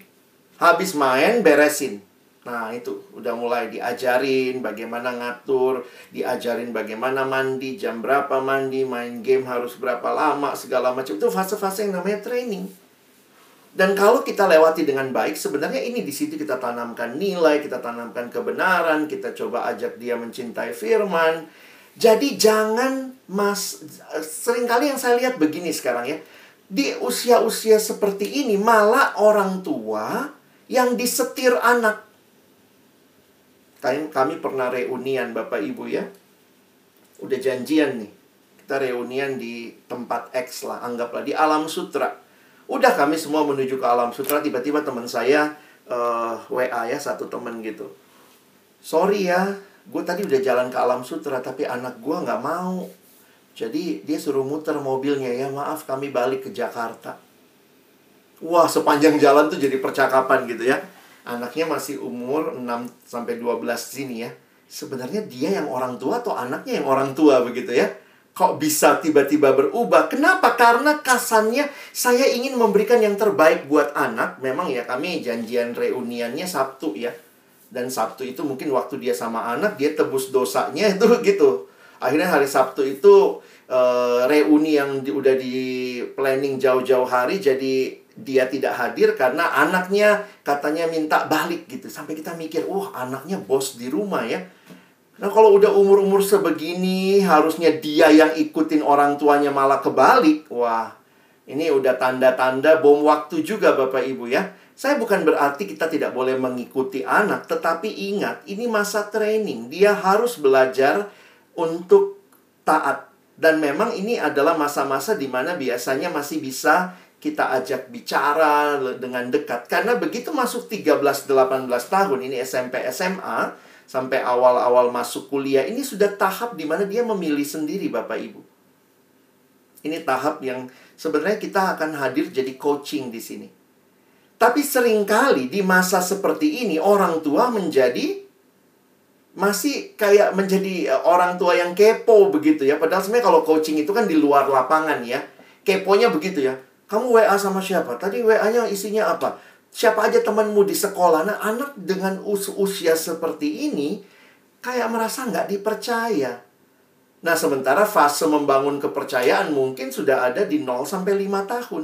Habis main beresin. Nah, itu udah mulai diajarin bagaimana ngatur, diajarin bagaimana mandi, jam berapa mandi, main game harus berapa lama, segala macam. Itu fase-fase yang namanya training. Dan kalau kita lewati dengan baik, sebenarnya ini di situ kita tanamkan nilai, kita tanamkan kebenaran, kita coba ajak dia mencintai firman. Jadi jangan mas sering kali yang saya lihat begini sekarang ya. Di usia-usia seperti ini malah orang tua yang disetir anak kami, pernah reunian Bapak Ibu ya. Udah janjian nih. Kita reunian di tempat X lah, anggaplah di Alam Sutra. Udah kami semua menuju ke Alam Sutra, tiba-tiba teman saya uh, eh, WA ya, satu temen gitu. Sorry ya, gue tadi udah jalan ke Alam Sutra, tapi anak gue nggak mau. Jadi dia suruh muter mobilnya ya, maaf kami balik ke Jakarta. Wah, sepanjang jalan tuh jadi percakapan gitu ya anaknya masih umur 6 sampai 12 sini ya. Sebenarnya dia yang orang tua atau anaknya yang orang tua begitu ya. Kok bisa tiba-tiba berubah? Kenapa? Karena kasannya saya ingin memberikan yang terbaik buat anak. Memang ya kami janjian reuniannya Sabtu ya. Dan Sabtu itu mungkin waktu dia sama anak dia tebus dosanya itu gitu. Akhirnya hari Sabtu itu uh, reuni yang di, udah di planning jauh-jauh hari jadi dia tidak hadir karena anaknya katanya minta balik gitu. Sampai kita mikir, wah anaknya bos di rumah ya. Nah kalau udah umur-umur sebegini harusnya dia yang ikutin orang tuanya malah kebalik. Wah Ini udah tanda-tanda bom waktu juga Bapak Ibu ya. Saya bukan berarti kita tidak boleh mengikuti anak, tetapi ingat, ini masa training. Dia harus belajar untuk taat. Dan memang ini adalah masa-masa di mana biasanya masih bisa kita ajak bicara dengan dekat. Karena begitu masuk 13-18 tahun, ini SMP SMA, sampai awal-awal masuk kuliah, ini sudah tahap di mana dia memilih sendiri Bapak Ibu. Ini tahap yang sebenarnya kita akan hadir jadi coaching di sini. Tapi sering kali di masa seperti ini orang tua menjadi masih kayak menjadi eh, orang tua yang kepo begitu ya. Padahal sebenarnya kalau coaching itu kan di luar lapangan ya. Keponya begitu ya. Kamu WA sama siapa? Tadi WA-nya isinya apa? Siapa aja temanmu di sekolah? Nah, anak dengan us usia seperti ini kayak merasa nggak dipercaya. Nah, sementara fase membangun kepercayaan mungkin sudah ada di 0 sampai 5 tahun.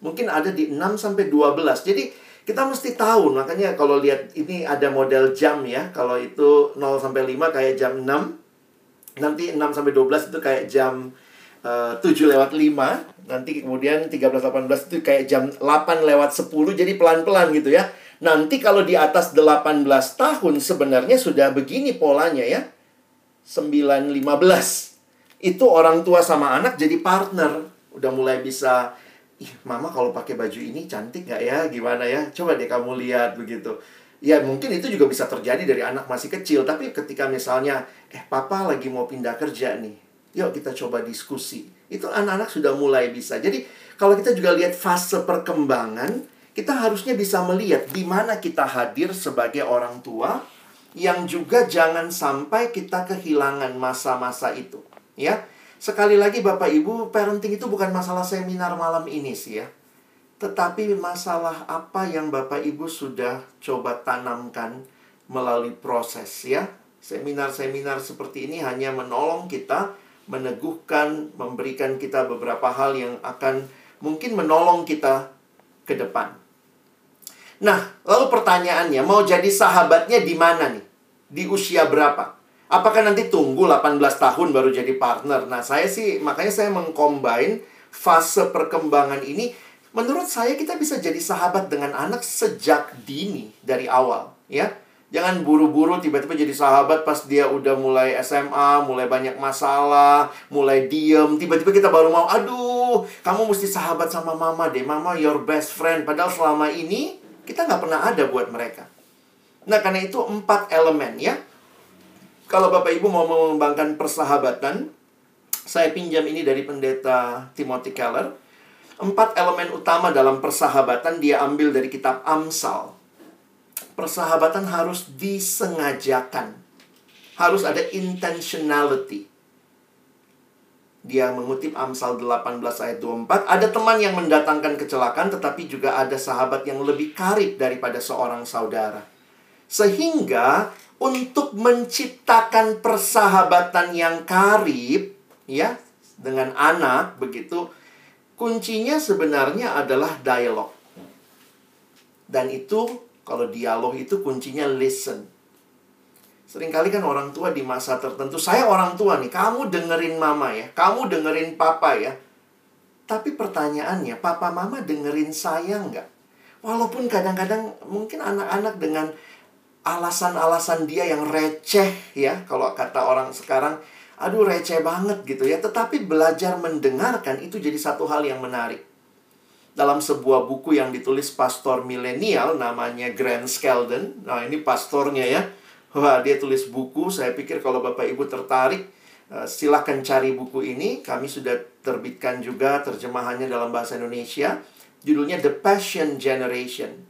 Mungkin ada di 6 sampai 12. Jadi, kita mesti tahu. Makanya kalau lihat ini ada model jam ya. Kalau itu 0 sampai 5 kayak jam 6. Nanti 6 sampai 12 itu kayak jam uh, eh, 7 lewat 5. Nanti kemudian 13 18 itu kayak jam 8 lewat 10. Jadi pelan-pelan gitu ya. Nanti kalau di atas 18 tahun sebenarnya sudah begini polanya ya. 9.15 itu orang tua sama anak jadi partner. Udah mulai bisa ih mama kalau pakai baju ini cantik nggak ya? Gimana ya? Coba deh kamu lihat begitu. Ya mungkin itu juga bisa terjadi dari anak masih kecil. Tapi ketika misalnya eh papa lagi mau pindah kerja nih. Yuk kita coba diskusi itu anak-anak sudah mulai bisa jadi kalau kita juga lihat fase perkembangan kita harusnya bisa melihat di mana kita hadir sebagai orang tua yang juga jangan sampai kita kehilangan masa-masa itu, ya. Sekali lagi Bapak Ibu, parenting itu bukan masalah seminar malam ini sih ya. Tetapi masalah apa yang Bapak Ibu sudah coba tanamkan melalui proses ya. Seminar-seminar seperti ini hanya menolong kita, meneguhkan, memberikan kita beberapa hal yang akan mungkin menolong kita ke depan. Nah, lalu pertanyaannya, mau jadi sahabatnya di mana nih? Di usia berapa? Apakah nanti tunggu 18 tahun baru jadi partner? Nah, saya sih makanya saya mengcombine fase perkembangan ini menurut saya kita bisa jadi sahabat dengan anak sejak dini dari awal, ya. Jangan buru-buru tiba-tiba jadi sahabat pas dia udah mulai SMA, mulai banyak masalah, mulai diem. Tiba-tiba kita baru mau, aduh, kamu mesti sahabat sama mama deh. Mama your best friend. Padahal selama ini kita nggak pernah ada buat mereka. Nah, karena itu empat elemen ya. Kalau Bapak Ibu mau mengembangkan persahabatan, saya pinjam ini dari pendeta Timothy Keller. Empat elemen utama dalam persahabatan dia ambil dari kitab Amsal. Persahabatan harus disengajakan. Harus ada intentionality. Dia mengutip Amsal 18 ayat 24, ada teman yang mendatangkan kecelakaan tetapi juga ada sahabat yang lebih karib daripada seorang saudara. Sehingga untuk menciptakan persahabatan yang karib ya dengan anak begitu kuncinya sebenarnya adalah dialog. Dan itu kalau dialog itu kuncinya listen. Seringkali kan orang tua di masa tertentu, saya orang tua nih, kamu dengerin mama ya, kamu dengerin papa ya. Tapi pertanyaannya, papa mama dengerin saya nggak? Walaupun kadang-kadang mungkin anak-anak dengan alasan-alasan dia yang receh ya, kalau kata orang sekarang, aduh receh banget gitu ya. Tetapi belajar mendengarkan itu jadi satu hal yang menarik. Dalam sebuah buku yang ditulis pastor milenial namanya Grant Skeldon, nah ini pastornya ya, Wah, dia tulis buku. Saya pikir kalau Bapak Ibu tertarik, uh, silahkan cari buku ini. Kami sudah terbitkan juga terjemahannya dalam bahasa Indonesia. Judulnya The Passion Generation.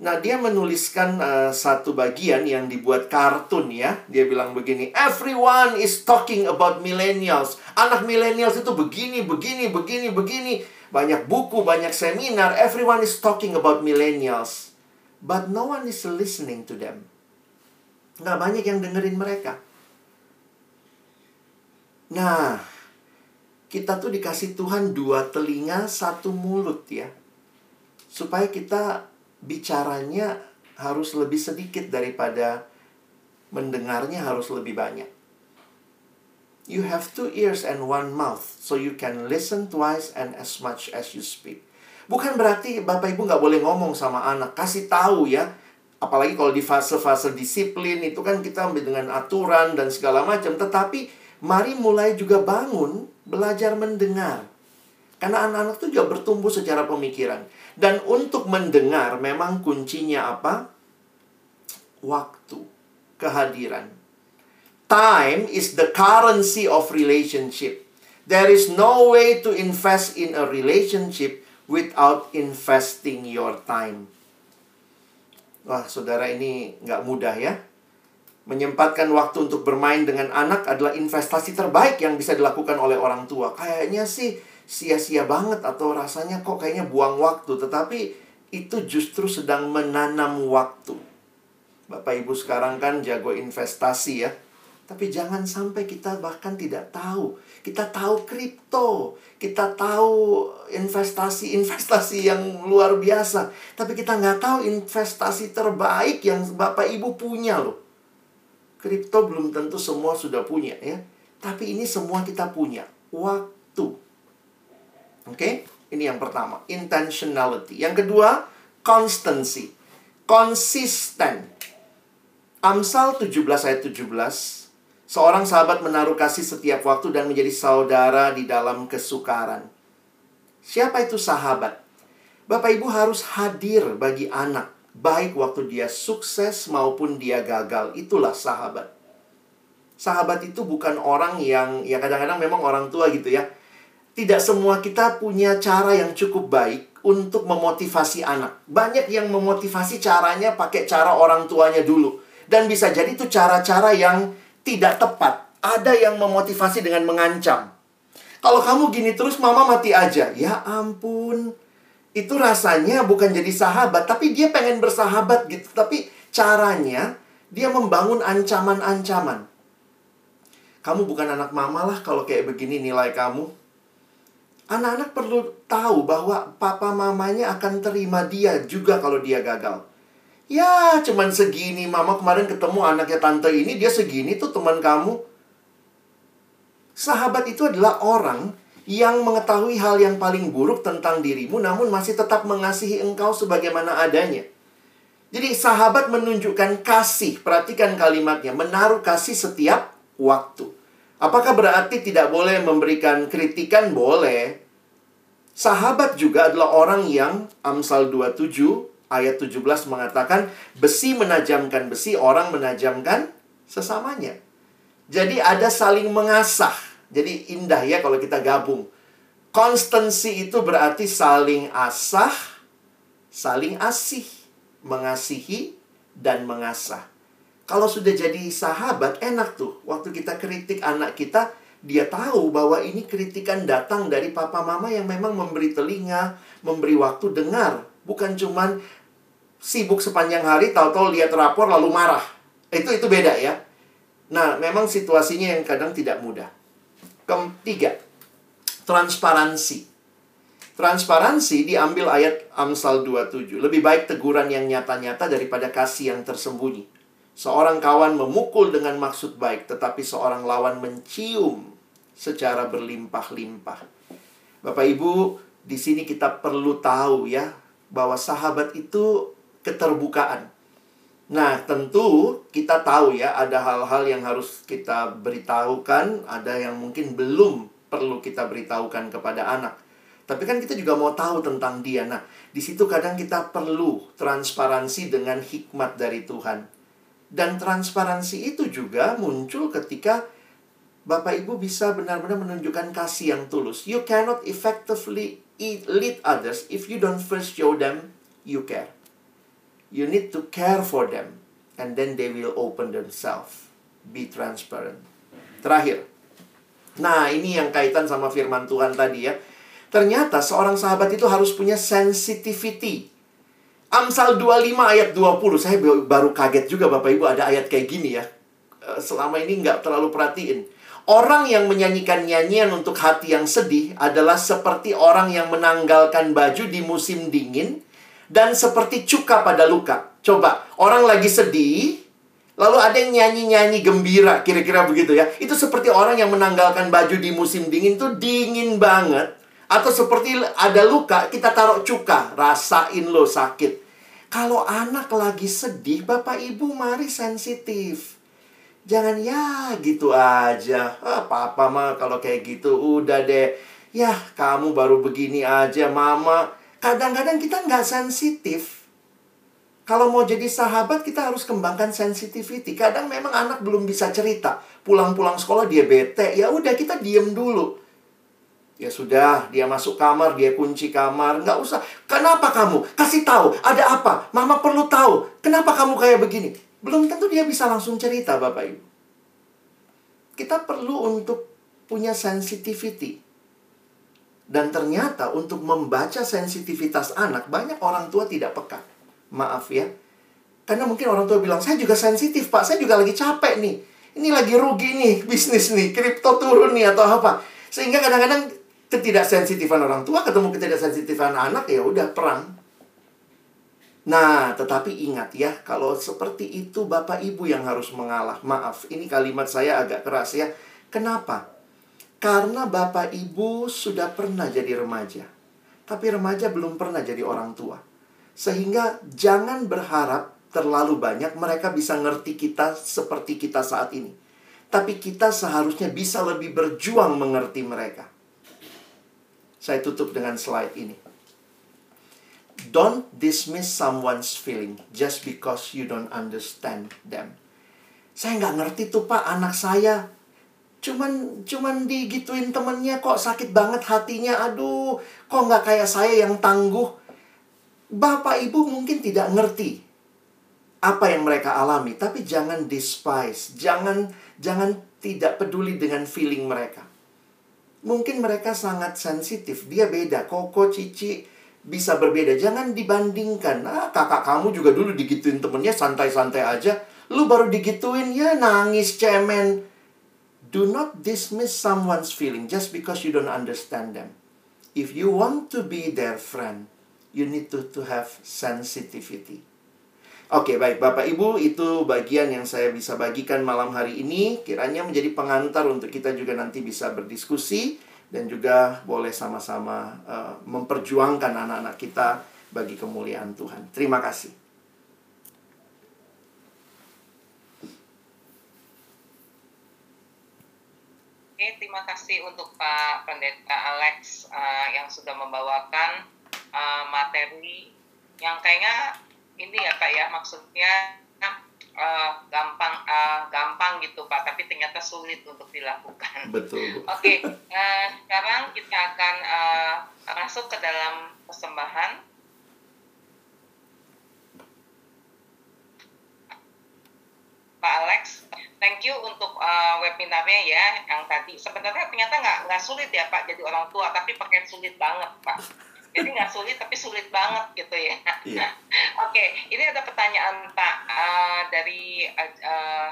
Nah, dia menuliskan uh, satu bagian yang dibuat kartun ya. Dia bilang begini, Everyone is talking about millennials. Anak millennials itu begini, begini, begini, begini. Banyak buku, banyak seminar. Everyone is talking about millennials. But no one is listening to them. Nggak banyak yang dengerin mereka. Nah, kita tuh dikasih Tuhan dua telinga, satu mulut ya. Supaya kita bicaranya harus lebih sedikit daripada mendengarnya harus lebih banyak. You have two ears and one mouth, so you can listen twice and as much as you speak. Bukan berarti Bapak Ibu nggak boleh ngomong sama anak, kasih tahu ya. Apalagi kalau di fase-fase disiplin itu kan kita dengan aturan dan segala macam. Tetapi mari mulai juga bangun belajar mendengar. Karena anak-anak itu juga bertumbuh secara pemikiran. Dan untuk mendengar memang kuncinya apa? Waktu, kehadiran. Time is the currency of relationship. There is no way to invest in a relationship without investing your time. Wah, saudara ini nggak mudah ya. Menyempatkan waktu untuk bermain dengan anak adalah investasi terbaik yang bisa dilakukan oleh orang tua. Kayaknya sih sia-sia banget atau rasanya kok kayaknya buang waktu. Tetapi itu justru sedang menanam waktu. Bapak Ibu sekarang kan jago investasi ya tapi jangan sampai kita bahkan tidak tahu. Kita tahu kripto, kita tahu investasi-investasi yang luar biasa. Tapi kita nggak tahu investasi terbaik yang Bapak Ibu punya loh. Kripto belum tentu semua sudah punya ya. Tapi ini semua kita punya. Waktu. Oke? Okay? Ini yang pertama. Intentionality. Yang kedua, constancy. Konsisten. Amsal 17 ayat 17 Seorang sahabat menaruh kasih setiap waktu dan menjadi saudara di dalam kesukaran. Siapa itu sahabat? Bapak Ibu harus hadir bagi anak, baik waktu dia sukses maupun dia gagal. Itulah sahabat. Sahabat itu bukan orang yang ya kadang-kadang memang orang tua gitu ya. Tidak semua kita punya cara yang cukup baik untuk memotivasi anak. Banyak yang memotivasi caranya pakai cara orang tuanya dulu. Dan bisa jadi itu cara-cara yang tidak tepat. Ada yang memotivasi dengan mengancam. Kalau kamu gini terus mama mati aja. Ya ampun. Itu rasanya bukan jadi sahabat, tapi dia pengen bersahabat gitu. Tapi caranya dia membangun ancaman-ancaman. Kamu bukan anak mama lah kalau kayak begini nilai kamu. Anak-anak perlu tahu bahwa papa mamanya akan terima dia juga kalau dia gagal. Ya, cuman segini. Mama kemarin ketemu anaknya tante ini, dia segini tuh teman kamu. Sahabat itu adalah orang yang mengetahui hal yang paling buruk tentang dirimu, namun masih tetap mengasihi engkau sebagaimana adanya. Jadi, sahabat menunjukkan kasih. Perhatikan kalimatnya, menaruh kasih setiap waktu. Apakah berarti tidak boleh memberikan kritikan? Boleh. Sahabat juga adalah orang yang Amsal 27 ayat 17 mengatakan besi menajamkan besi, orang menajamkan sesamanya. Jadi ada saling mengasah. Jadi indah ya kalau kita gabung. Konstansi itu berarti saling asah, saling asih, mengasihi dan mengasah. Kalau sudah jadi sahabat enak tuh. Waktu kita kritik anak kita, dia tahu bahwa ini kritikan datang dari papa mama yang memang memberi telinga, memberi waktu dengar, bukan cuman sibuk sepanjang hari, tahu-tahu lihat rapor lalu marah. Itu itu beda ya. Nah, memang situasinya yang kadang tidak mudah. Ketiga, transparansi. Transparansi diambil ayat Amsal 27. Lebih baik teguran yang nyata-nyata daripada kasih yang tersembunyi. Seorang kawan memukul dengan maksud baik, tetapi seorang lawan mencium secara berlimpah-limpah. Bapak Ibu, di sini kita perlu tahu ya bahwa sahabat itu keterbukaan. Nah, tentu kita tahu ya ada hal-hal yang harus kita beritahukan, ada yang mungkin belum perlu kita beritahukan kepada anak. Tapi kan kita juga mau tahu tentang dia. Nah, di situ kadang kita perlu transparansi dengan hikmat dari Tuhan. Dan transparansi itu juga muncul ketika Bapak Ibu bisa benar-benar menunjukkan kasih yang tulus. You cannot effectively lead others if you don't first show them you care. You need to care for them. And then they will open themselves. Be transparent. Terakhir. Nah, ini yang kaitan sama firman Tuhan tadi ya. Ternyata seorang sahabat itu harus punya sensitivity. Amsal 25 ayat 20. Saya baru kaget juga Bapak Ibu ada ayat kayak gini ya. Eh, selama ini nggak terlalu perhatiin. Orang yang menyanyikan nyanyian untuk hati yang sedih adalah seperti orang yang menanggalkan baju di musim dingin dan seperti cuka pada luka. Coba, orang lagi sedih, Lalu ada yang nyanyi-nyanyi gembira, kira-kira begitu ya. Itu seperti orang yang menanggalkan baju di musim dingin itu dingin banget. Atau seperti ada luka, kita taruh cuka, rasain lo sakit. Kalau anak lagi sedih, Bapak Ibu mari sensitif. Jangan ya gitu aja. Ah, papa mah kalau kayak gitu udah deh. Ya, kamu baru begini aja, mama. Kadang-kadang kita nggak sensitif kalau mau jadi sahabat, kita harus kembangkan sensitivity. Kadang memang anak belum bisa cerita. Pulang-pulang sekolah dia bete. Ya udah kita diem dulu. Ya sudah, dia masuk kamar, dia kunci kamar. Nggak usah. Kenapa kamu? Kasih tahu. Ada apa? Mama perlu tahu. Kenapa kamu kayak begini? Belum tentu dia bisa langsung cerita, Bapak Ibu. Kita perlu untuk punya sensitivity. Dan ternyata untuk membaca sensitivitas anak, banyak orang tua tidak peka. Maaf ya. Karena mungkin orang tua bilang, saya juga sensitif pak, saya juga lagi capek nih. Ini lagi rugi nih, bisnis nih, kripto turun nih atau apa. Sehingga kadang-kadang ketidaksensitifan orang tua ketemu ketidaksensitifan anak ya udah perang. Nah, tetapi ingat ya, kalau seperti itu Bapak Ibu yang harus mengalah. Maaf, ini kalimat saya agak keras ya. Kenapa? Karena Bapak Ibu sudah pernah jadi remaja. Tapi remaja belum pernah jadi orang tua. Sehingga jangan berharap terlalu banyak mereka bisa ngerti kita seperti kita saat ini. Tapi kita seharusnya bisa lebih berjuang mengerti mereka. Saya tutup dengan slide ini. Don't dismiss someone's feeling just because you don't understand them. Saya nggak ngerti tuh pak anak saya. Cuman cuman digituin temennya kok sakit banget hatinya. Aduh, kok nggak kayak saya yang tangguh. Bapak Ibu mungkin tidak ngerti apa yang mereka alami, tapi jangan despise, jangan jangan tidak peduli dengan feeling mereka. Mungkin mereka sangat sensitif, dia beda. Koko, Cici bisa berbeda. Jangan dibandingkan. Ah, kakak kamu juga dulu digituin temennya santai-santai aja. Lu baru digituin ya nangis cemen. Do not dismiss someone's feeling just because you don't understand them. If you want to be their friend, you need to to have sensitivity. Oke, okay, baik Bapak Ibu, itu bagian yang saya bisa bagikan malam hari ini. Kiranya menjadi pengantar untuk kita juga nanti bisa berdiskusi dan juga boleh sama-sama uh, memperjuangkan anak-anak kita bagi kemuliaan Tuhan. Terima kasih. Oke, terima kasih untuk Pak Pendeta Alex uh, yang sudah membawakan uh, materi yang kayaknya ini ya Pak ya maksudnya uh, gampang uh, gampang gitu Pak tapi ternyata sulit untuk dilakukan. Betul. Oke, okay, uh, sekarang kita akan uh, masuk ke dalam persembahan. Pak Alex, thank you untuk uh, webinarnya ya yang tadi. Sebenarnya ternyata nggak nggak sulit ya Pak jadi orang tua, tapi pakai sulit banget Pak jadi nggak sulit tapi sulit banget gitu ya. Yeah. Oke, okay, ini ada pertanyaan Pak uh, dari uh,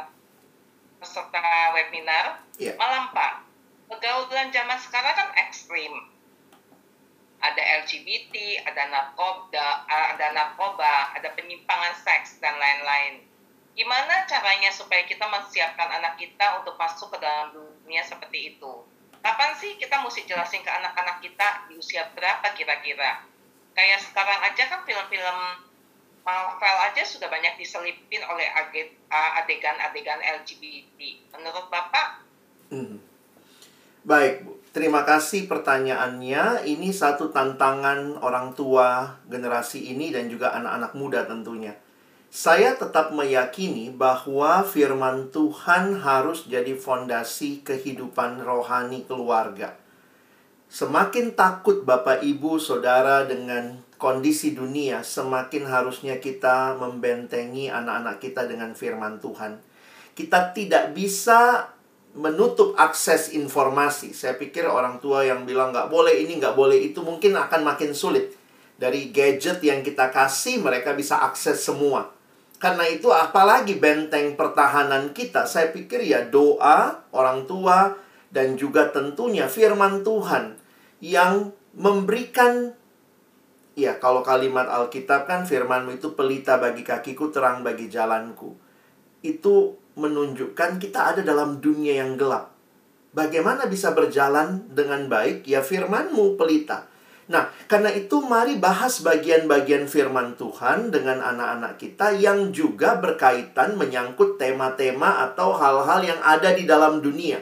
peserta webinar. Yeah. Malam Pak, pergaulan zaman sekarang kan ekstrim. Ada LGBT, ada narkoba, ada narkoba, ada penyimpangan seks dan lain-lain. Gimana caranya supaya kita menyiapkan anak kita untuk masuk ke dalam dunia seperti itu? kapan sih kita mesti jelasin ke anak-anak kita di usia berapa kira-kira? Kayak sekarang aja kan film-film Marvel aja sudah banyak diselipin oleh adegan-adegan LGBT menurut bapak? Hmm. baik bu. Terima kasih pertanyaannya. Ini satu tantangan orang tua generasi ini dan juga anak-anak muda tentunya saya tetap meyakini bahwa firman Tuhan harus jadi fondasi kehidupan rohani keluarga. Semakin takut Bapak Ibu Saudara dengan kondisi dunia, semakin harusnya kita membentengi anak-anak kita dengan firman Tuhan. Kita tidak bisa menutup akses informasi. Saya pikir orang tua yang bilang nggak boleh ini, nggak boleh itu mungkin akan makin sulit. Dari gadget yang kita kasih, mereka bisa akses semua. Karena itu apalagi benteng pertahanan kita, saya pikir ya doa orang tua dan juga tentunya firman Tuhan yang memberikan ya kalau kalimat Alkitab kan firmanmu itu pelita bagi kakiku, terang bagi jalanku. itu menunjukkan kita ada dalam dunia yang gelap. Bagaimana bisa berjalan dengan baik? Ya firmanmu pelita. Nah, karena itu mari bahas bagian-bagian firman Tuhan dengan anak-anak kita yang juga berkaitan menyangkut tema-tema atau hal-hal yang ada di dalam dunia.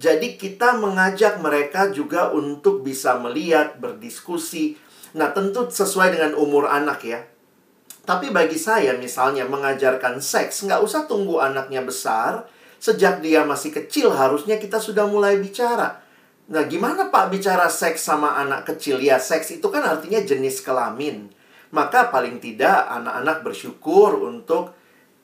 Jadi kita mengajak mereka juga untuk bisa melihat, berdiskusi. Nah, tentu sesuai dengan umur anak ya. Tapi bagi saya misalnya mengajarkan seks, nggak usah tunggu anaknya besar. Sejak dia masih kecil harusnya kita sudah mulai bicara Nah, gimana Pak bicara seks sama anak kecil? Ya, seks itu kan artinya jenis kelamin. Maka paling tidak anak-anak bersyukur untuk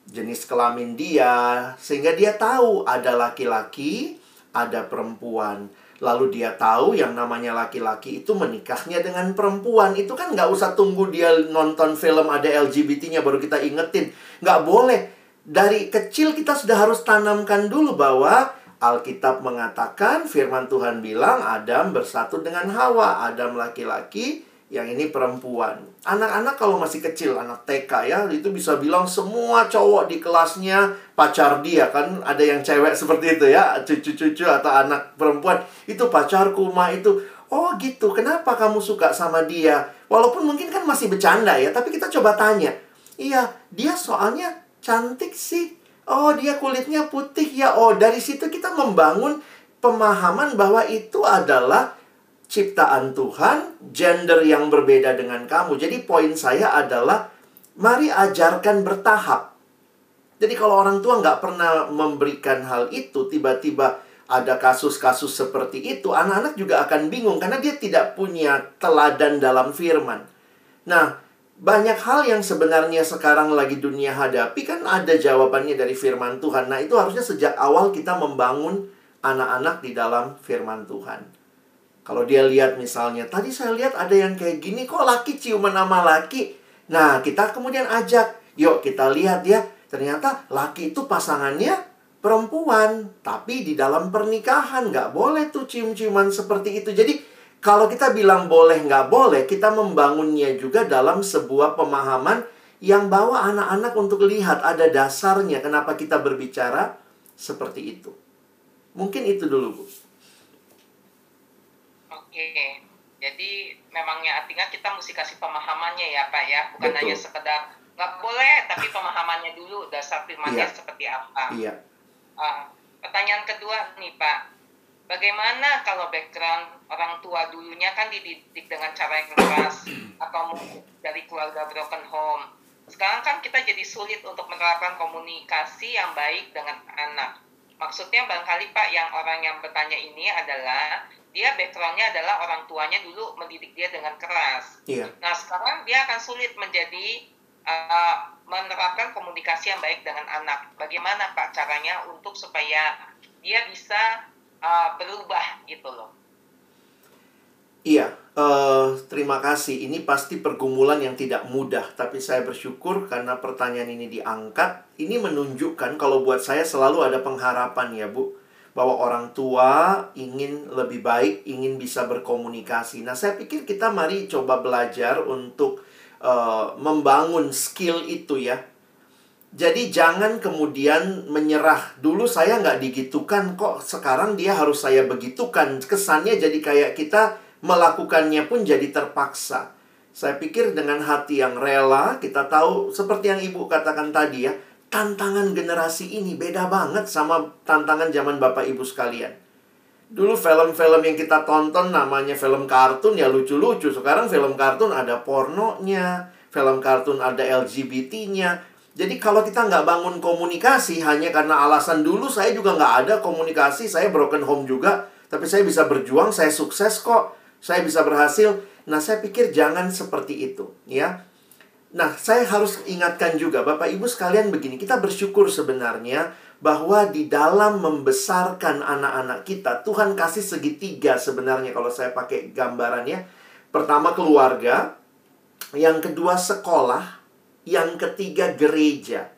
jenis kelamin dia sehingga dia tahu ada laki-laki, ada perempuan. Lalu dia tahu yang namanya laki-laki itu menikahnya dengan perempuan. Itu kan nggak usah tunggu dia nonton film ada LGBT-nya baru kita ingetin. Nggak boleh. Dari kecil kita sudah harus tanamkan dulu bahwa Alkitab mengatakan firman Tuhan bilang Adam bersatu dengan Hawa, Adam laki-laki, yang ini perempuan. Anak-anak kalau masih kecil, anak TK ya, itu bisa bilang semua cowok di kelasnya pacar dia kan. Ada yang cewek seperti itu ya, cucu-cucu atau anak perempuan, itu pacarku, ma itu. Oh gitu, kenapa kamu suka sama dia? Walaupun mungkin kan masih bercanda ya, tapi kita coba tanya. Iya, dia soalnya cantik sih Oh, dia kulitnya putih ya. Oh, dari situ kita membangun pemahaman bahwa itu adalah ciptaan Tuhan, gender yang berbeda dengan kamu. Jadi poin saya adalah mari ajarkan bertahap. Jadi kalau orang tua nggak pernah memberikan hal itu, tiba-tiba ada kasus-kasus seperti itu, anak-anak juga akan bingung karena dia tidak punya teladan dalam firman. Nah, banyak hal yang sebenarnya sekarang lagi dunia hadapi kan ada jawabannya dari firman Tuhan. Nah, itu harusnya sejak awal kita membangun anak-anak di dalam firman Tuhan. Kalau dia lihat misalnya, tadi saya lihat ada yang kayak gini, kok laki ciuman sama laki? Nah, kita kemudian ajak, yuk kita lihat ya, ternyata laki itu pasangannya perempuan. Tapi di dalam pernikahan nggak boleh tuh cium-ciuman seperti itu. Jadi, kalau kita bilang boleh nggak boleh, kita membangunnya juga dalam sebuah pemahaman yang bawa anak-anak untuk lihat ada dasarnya kenapa kita berbicara seperti itu. Mungkin itu dulu, Bu. Oke, jadi memangnya artinya kita mesti kasih pemahamannya ya, Pak ya, bukan Betul. hanya sekedar nggak boleh, tapi pemahamannya dulu dasar firmannya iya. seperti apa. Iya. Uh, pertanyaan kedua nih, Pak Bagaimana kalau background orang tua dulunya kan dididik dengan cara yang keras atau dari keluarga broken home. Sekarang kan kita jadi sulit untuk menerapkan komunikasi yang baik dengan anak. Maksudnya barangkali Pak yang orang yang bertanya ini adalah dia backgroundnya adalah orang tuanya dulu mendidik dia dengan keras. Iya. Nah sekarang dia akan sulit menjadi uh, menerapkan komunikasi yang baik dengan anak. Bagaimana Pak caranya untuk supaya dia bisa uh, berubah gitu loh. Iya, uh, terima kasih. Ini pasti pergumulan yang tidak mudah, tapi saya bersyukur karena pertanyaan ini diangkat. Ini menunjukkan kalau buat saya selalu ada pengharapan ya, Bu, bahwa orang tua ingin lebih baik, ingin bisa berkomunikasi. Nah, saya pikir kita mari coba belajar untuk uh, membangun skill itu ya. Jadi jangan kemudian menyerah. Dulu saya nggak digitukan kok sekarang dia harus saya begitukan. Kesannya jadi kayak kita melakukannya pun jadi terpaksa. Saya pikir dengan hati yang rela, kita tahu seperti yang Ibu katakan tadi ya, tantangan generasi ini beda banget sama tantangan zaman Bapak Ibu sekalian. Dulu film-film yang kita tonton namanya film kartun ya lucu-lucu. Sekarang film kartun ada pornonya, film kartun ada LGBT-nya, jadi kalau kita nggak bangun komunikasi hanya karena alasan dulu saya juga nggak ada komunikasi, saya broken home juga, tapi saya bisa berjuang, saya sukses kok, saya bisa berhasil. Nah, saya pikir jangan seperti itu, ya. Nah, saya harus ingatkan juga Bapak Ibu sekalian begini, kita bersyukur sebenarnya bahwa di dalam membesarkan anak-anak kita, Tuhan kasih segitiga sebenarnya kalau saya pakai gambarannya. Pertama keluarga, yang kedua sekolah, yang ketiga gereja.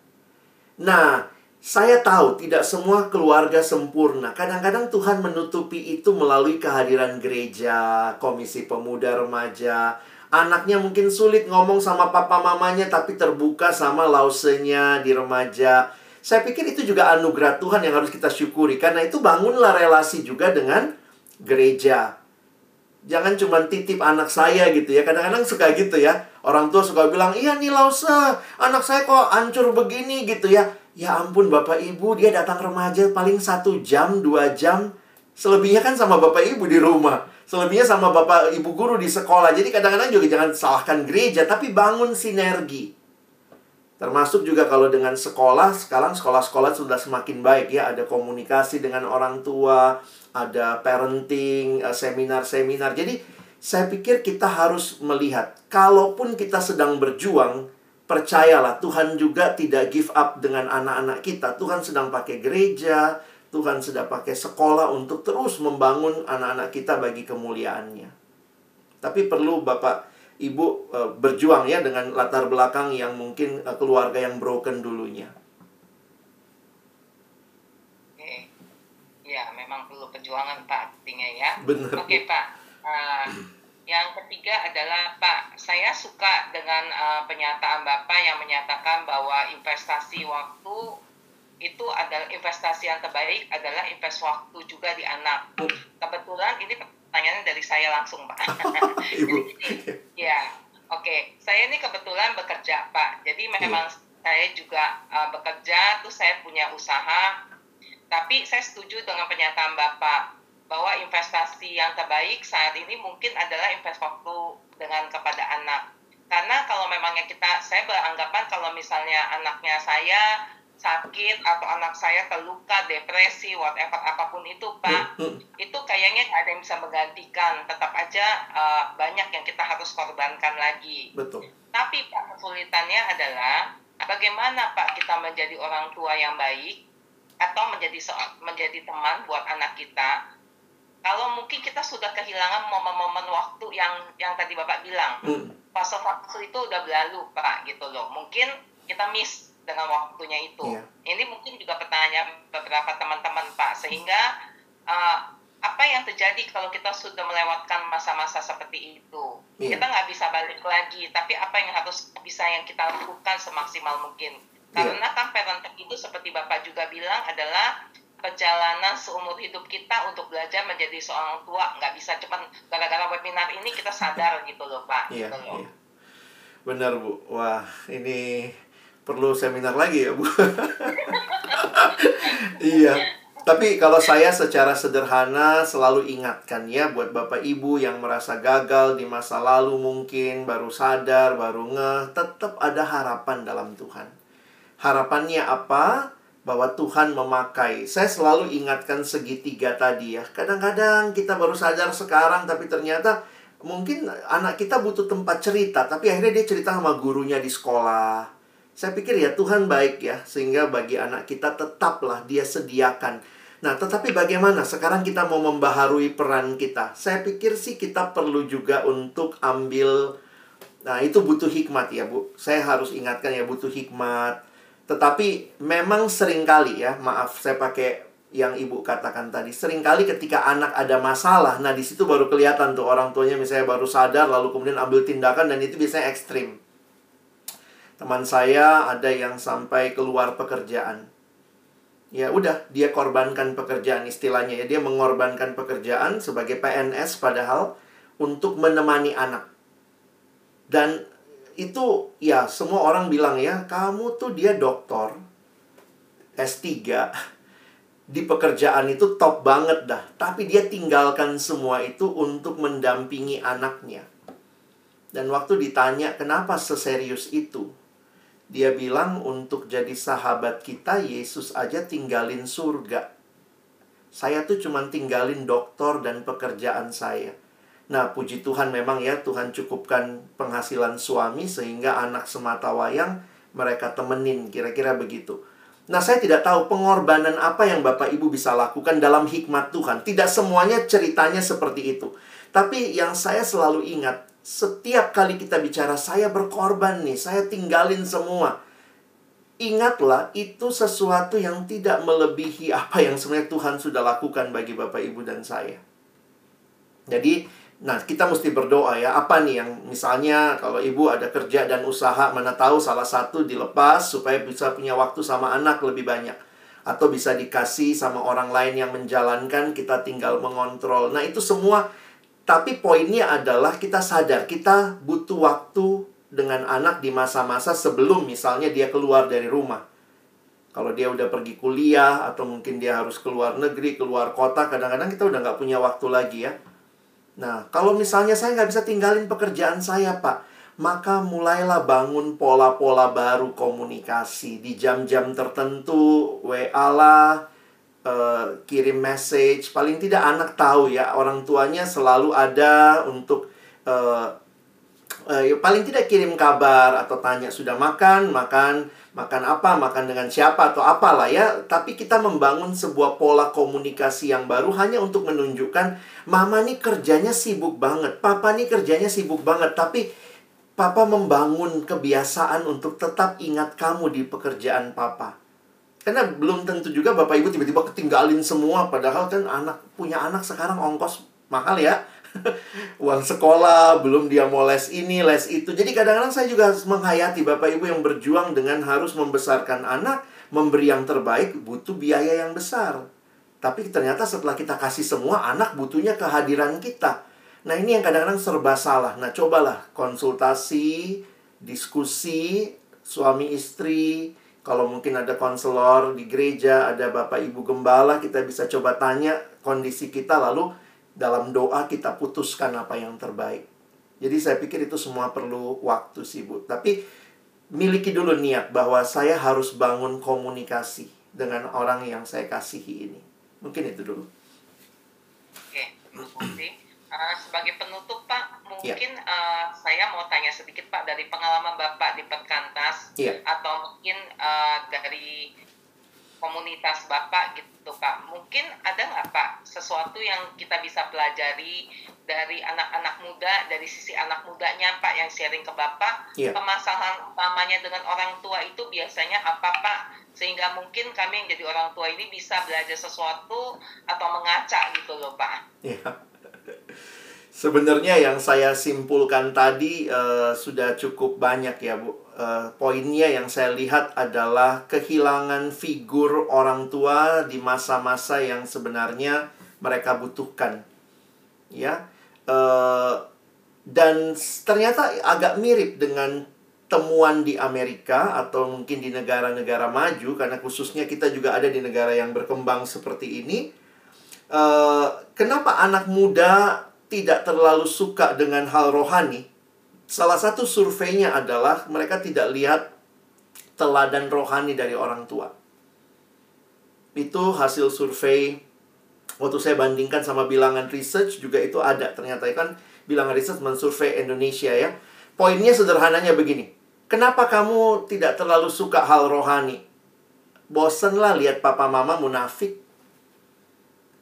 Nah, saya tahu tidak semua keluarga sempurna. Kadang-kadang Tuhan menutupi itu melalui kehadiran gereja, komisi pemuda remaja. Anaknya mungkin sulit ngomong sama papa mamanya tapi terbuka sama lausenya di remaja. Saya pikir itu juga anugerah Tuhan yang harus kita syukuri. Karena itu bangunlah relasi juga dengan gereja. Jangan cuma titip anak saya gitu ya. Kadang-kadang suka gitu ya. Orang tua suka bilang, iya nih Lausa, anak saya kok hancur begini gitu ya. Ya ampun Bapak Ibu, dia datang remaja paling satu jam, dua jam. Selebihnya kan sama Bapak Ibu di rumah. Selebihnya sama Bapak Ibu guru di sekolah. Jadi kadang-kadang juga jangan salahkan gereja, tapi bangun sinergi. Termasuk juga kalau dengan sekolah, sekarang sekolah-sekolah sudah semakin baik ya. Ada komunikasi dengan orang tua, ada parenting, eh, seminar-seminar. Jadi saya pikir kita harus melihat, kalaupun kita sedang berjuang, percayalah Tuhan juga tidak give up dengan anak-anak kita. Tuhan sedang pakai gereja, Tuhan sedang pakai sekolah untuk terus membangun anak-anak kita bagi kemuliaannya. Tapi perlu Bapak Ibu eh, berjuang ya dengan latar belakang yang mungkin eh, keluarga yang broken dulunya. Ya, memang perlu perjuangan Pak artinya ya. Benar. Oke Pak. Uh, yang ketiga adalah Pak, saya suka dengan uh, pernyataan Bapak yang menyatakan bahwa investasi waktu itu adalah investasi yang terbaik adalah invest waktu juga di anak. Kebetulan ini pertanyaannya dari saya langsung Pak. Jadi ya, oke. Okay. Saya ini kebetulan bekerja Pak. Jadi memang yeah. saya juga uh, bekerja, tuh saya punya usaha tapi saya setuju dengan pernyataan Bapak bahwa investasi yang terbaik saat ini mungkin adalah invest waktu dengan kepada anak. Karena kalau memangnya kita, saya beranggapan kalau misalnya anaknya saya sakit atau anak saya terluka, depresi, whatever apa pun itu, Pak, hmm, hmm. itu kayaknya ada yang bisa menggantikan. Tetap aja uh, banyak yang kita harus korbankan lagi. Betul. Tapi Pak kesulitannya adalah bagaimana Pak kita menjadi orang tua yang baik atau menjadi menjadi teman buat anak kita kalau mungkin kita sudah kehilangan momen-momen waktu yang yang tadi bapak bilang hmm. fase-fase itu udah berlalu pak gitu loh mungkin kita miss dengan waktunya itu yeah. ini mungkin juga pertanyaan beberapa teman-teman pak sehingga uh, apa yang terjadi kalau kita sudah melewatkan masa-masa seperti itu yeah. kita nggak bisa balik lagi tapi apa yang harus bisa yang kita lakukan semaksimal mungkin Iya. Karena kan parenting itu seperti Bapak juga bilang adalah perjalanan seumur hidup kita untuk belajar menjadi seorang tua nggak bisa cuma gara-gara webinar ini kita sadar gitu loh pak iya, gitu loh. iya. benar bu wah ini perlu seminar lagi ya bu iya tapi kalau saya secara sederhana selalu ingatkan ya buat bapak ibu yang merasa gagal di masa lalu mungkin baru sadar baru ngeh tetap ada harapan dalam Tuhan Harapannya apa? Bahwa Tuhan memakai. Saya selalu ingatkan segitiga tadi ya. Kadang-kadang kita baru sadar sekarang tapi ternyata mungkin anak kita butuh tempat cerita, tapi akhirnya dia cerita sama gurunya di sekolah. Saya pikir ya Tuhan baik ya, sehingga bagi anak kita tetaplah dia sediakan. Nah, tetapi bagaimana sekarang kita mau membaharui peran kita? Saya pikir sih kita perlu juga untuk ambil Nah, itu butuh hikmat ya, Bu. Saya harus ingatkan ya butuh hikmat tetapi memang sering kali ya, maaf saya pakai yang ibu katakan tadi, sering kali ketika anak ada masalah, nah di situ baru kelihatan tuh orang tuanya misalnya baru sadar lalu kemudian ambil tindakan dan itu biasanya ekstrim. Teman saya ada yang sampai keluar pekerjaan. Ya udah, dia korbankan pekerjaan istilahnya ya, dia mengorbankan pekerjaan sebagai PNS padahal untuk menemani anak. Dan itu ya semua orang bilang ya kamu tuh dia dokter S3 di pekerjaan itu top banget dah. Tapi dia tinggalkan semua itu untuk mendampingi anaknya. Dan waktu ditanya kenapa seserius itu? Dia bilang untuk jadi sahabat kita Yesus aja tinggalin surga. Saya tuh cuma tinggalin dokter dan pekerjaan saya Nah, puji Tuhan memang ya Tuhan cukupkan penghasilan suami sehingga anak semata wayang mereka temenin kira-kira begitu. Nah, saya tidak tahu pengorbanan apa yang Bapak Ibu bisa lakukan dalam hikmat Tuhan. Tidak semuanya ceritanya seperti itu. Tapi yang saya selalu ingat, setiap kali kita bicara saya berkorban nih, saya tinggalin semua. Ingatlah itu sesuatu yang tidak melebihi apa yang sebenarnya Tuhan sudah lakukan bagi Bapak Ibu dan saya. Jadi Nah, kita mesti berdoa ya. Apa nih yang misalnya kalau ibu ada kerja dan usaha, mana tahu salah satu dilepas supaya bisa punya waktu sama anak lebih banyak. Atau bisa dikasih sama orang lain yang menjalankan, kita tinggal mengontrol. Nah, itu semua. Tapi poinnya adalah kita sadar, kita butuh waktu dengan anak di masa-masa sebelum misalnya dia keluar dari rumah. Kalau dia udah pergi kuliah, atau mungkin dia harus keluar negeri, keluar kota, kadang-kadang kita udah nggak punya waktu lagi ya Nah, kalau misalnya saya nggak bisa tinggalin pekerjaan saya, Pak, maka mulailah bangun pola-pola baru komunikasi di jam-jam tertentu, WA lah, uh, kirim message. Paling tidak anak tahu ya, orang tuanya selalu ada untuk uh, uh, paling tidak kirim kabar atau tanya sudah makan, makan makan apa, makan dengan siapa atau apalah ya. Tapi kita membangun sebuah pola komunikasi yang baru hanya untuk menunjukkan mama nih kerjanya sibuk banget, papa nih kerjanya sibuk banget, tapi papa membangun kebiasaan untuk tetap ingat kamu di pekerjaan papa. Karena belum tentu juga bapak ibu tiba-tiba ketinggalin semua padahal kan anak punya anak sekarang ongkos mahal ya uang sekolah, belum dia mau les ini, les itu. Jadi kadang-kadang saya juga menghayati Bapak Ibu yang berjuang dengan harus membesarkan anak, memberi yang terbaik, butuh biaya yang besar. Tapi ternyata setelah kita kasih semua, anak butuhnya kehadiran kita. Nah ini yang kadang-kadang serba salah. Nah cobalah konsultasi, diskusi, suami istri, kalau mungkin ada konselor di gereja, ada bapak ibu gembala, kita bisa coba tanya kondisi kita lalu dalam doa kita putuskan apa yang terbaik. Jadi saya pikir itu semua perlu waktu sih Bu. Tapi miliki dulu niat bahwa saya harus bangun komunikasi dengan orang yang saya kasihi ini. Mungkin itu dulu. Oke, Oke. Uh, sebagai penutup Pak, mungkin ya. uh, saya mau tanya sedikit Pak dari pengalaman Bapak di Perkantas ya. atau mungkin uh, dari komunitas Bapak gitu Pak. Mungkin ada nggak Pak sesuatu yang kita bisa pelajari dari anak-anak muda, dari sisi anak mudanya Pak yang sharing ke Bapak, yeah. permasalahan utamanya dengan orang tua itu biasanya apa Pak? Sehingga mungkin kami yang jadi orang tua ini bisa belajar sesuatu atau mengaca gitu loh Pak. Yeah. Sebenarnya yang saya simpulkan tadi uh, sudah cukup banyak ya Bu uh, poinnya yang saya lihat adalah kehilangan figur orang tua di masa-masa yang sebenarnya mereka butuhkan, ya. Uh, dan ternyata agak mirip dengan temuan di Amerika atau mungkin di negara-negara maju karena khususnya kita juga ada di negara yang berkembang seperti ini. Uh, kenapa anak muda tidak terlalu suka dengan hal rohani? Salah satu surveinya adalah mereka tidak lihat teladan rohani dari orang tua. Itu hasil survei waktu saya bandingkan sama bilangan research juga itu ada. Ternyata kan bilangan research mensurvei Indonesia ya. Poinnya sederhananya begini. Kenapa kamu tidak terlalu suka hal rohani? Bosenlah lihat papa mama munafik.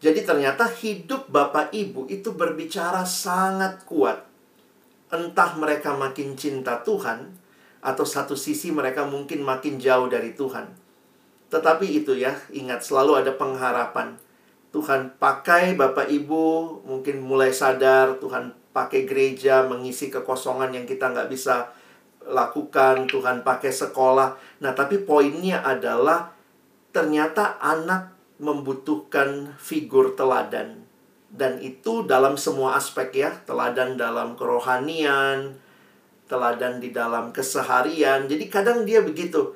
Jadi ternyata hidup bapak ibu itu berbicara sangat kuat entah mereka makin cinta Tuhan atau satu sisi mereka mungkin makin jauh dari Tuhan. Tetapi itu ya, ingat selalu ada pengharapan. Tuhan pakai Bapak Ibu mungkin mulai sadar Tuhan pakai gereja mengisi kekosongan yang kita nggak bisa lakukan Tuhan pakai sekolah nah tapi poinnya adalah ternyata anak membutuhkan figur teladan. Dan itu dalam semua aspek ya teladan dalam kerohanian teladan di dalam keseharian. Jadi kadang dia begitu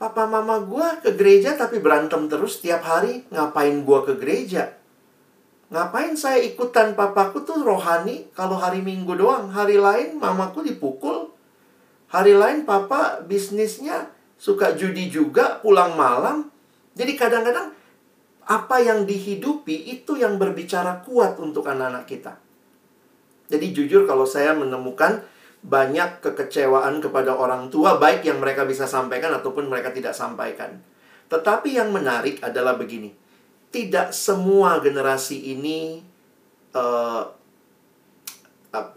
papa mama gue ke gereja tapi berantem terus tiap hari ngapain gue ke gereja? Ngapain saya ikutan papaku tuh rohani kalau hari minggu doang? Hari lain mamaku dipukul. Hari lain papa bisnisnya suka judi juga pulang malam. Jadi kadang-kadang apa yang dihidupi itu yang berbicara kuat untuk anak-anak kita. Jadi jujur kalau saya menemukan banyak kekecewaan kepada orang tua baik yang mereka bisa sampaikan ataupun mereka tidak sampaikan. Tetapi yang menarik adalah begini. Tidak semua generasi ini uh,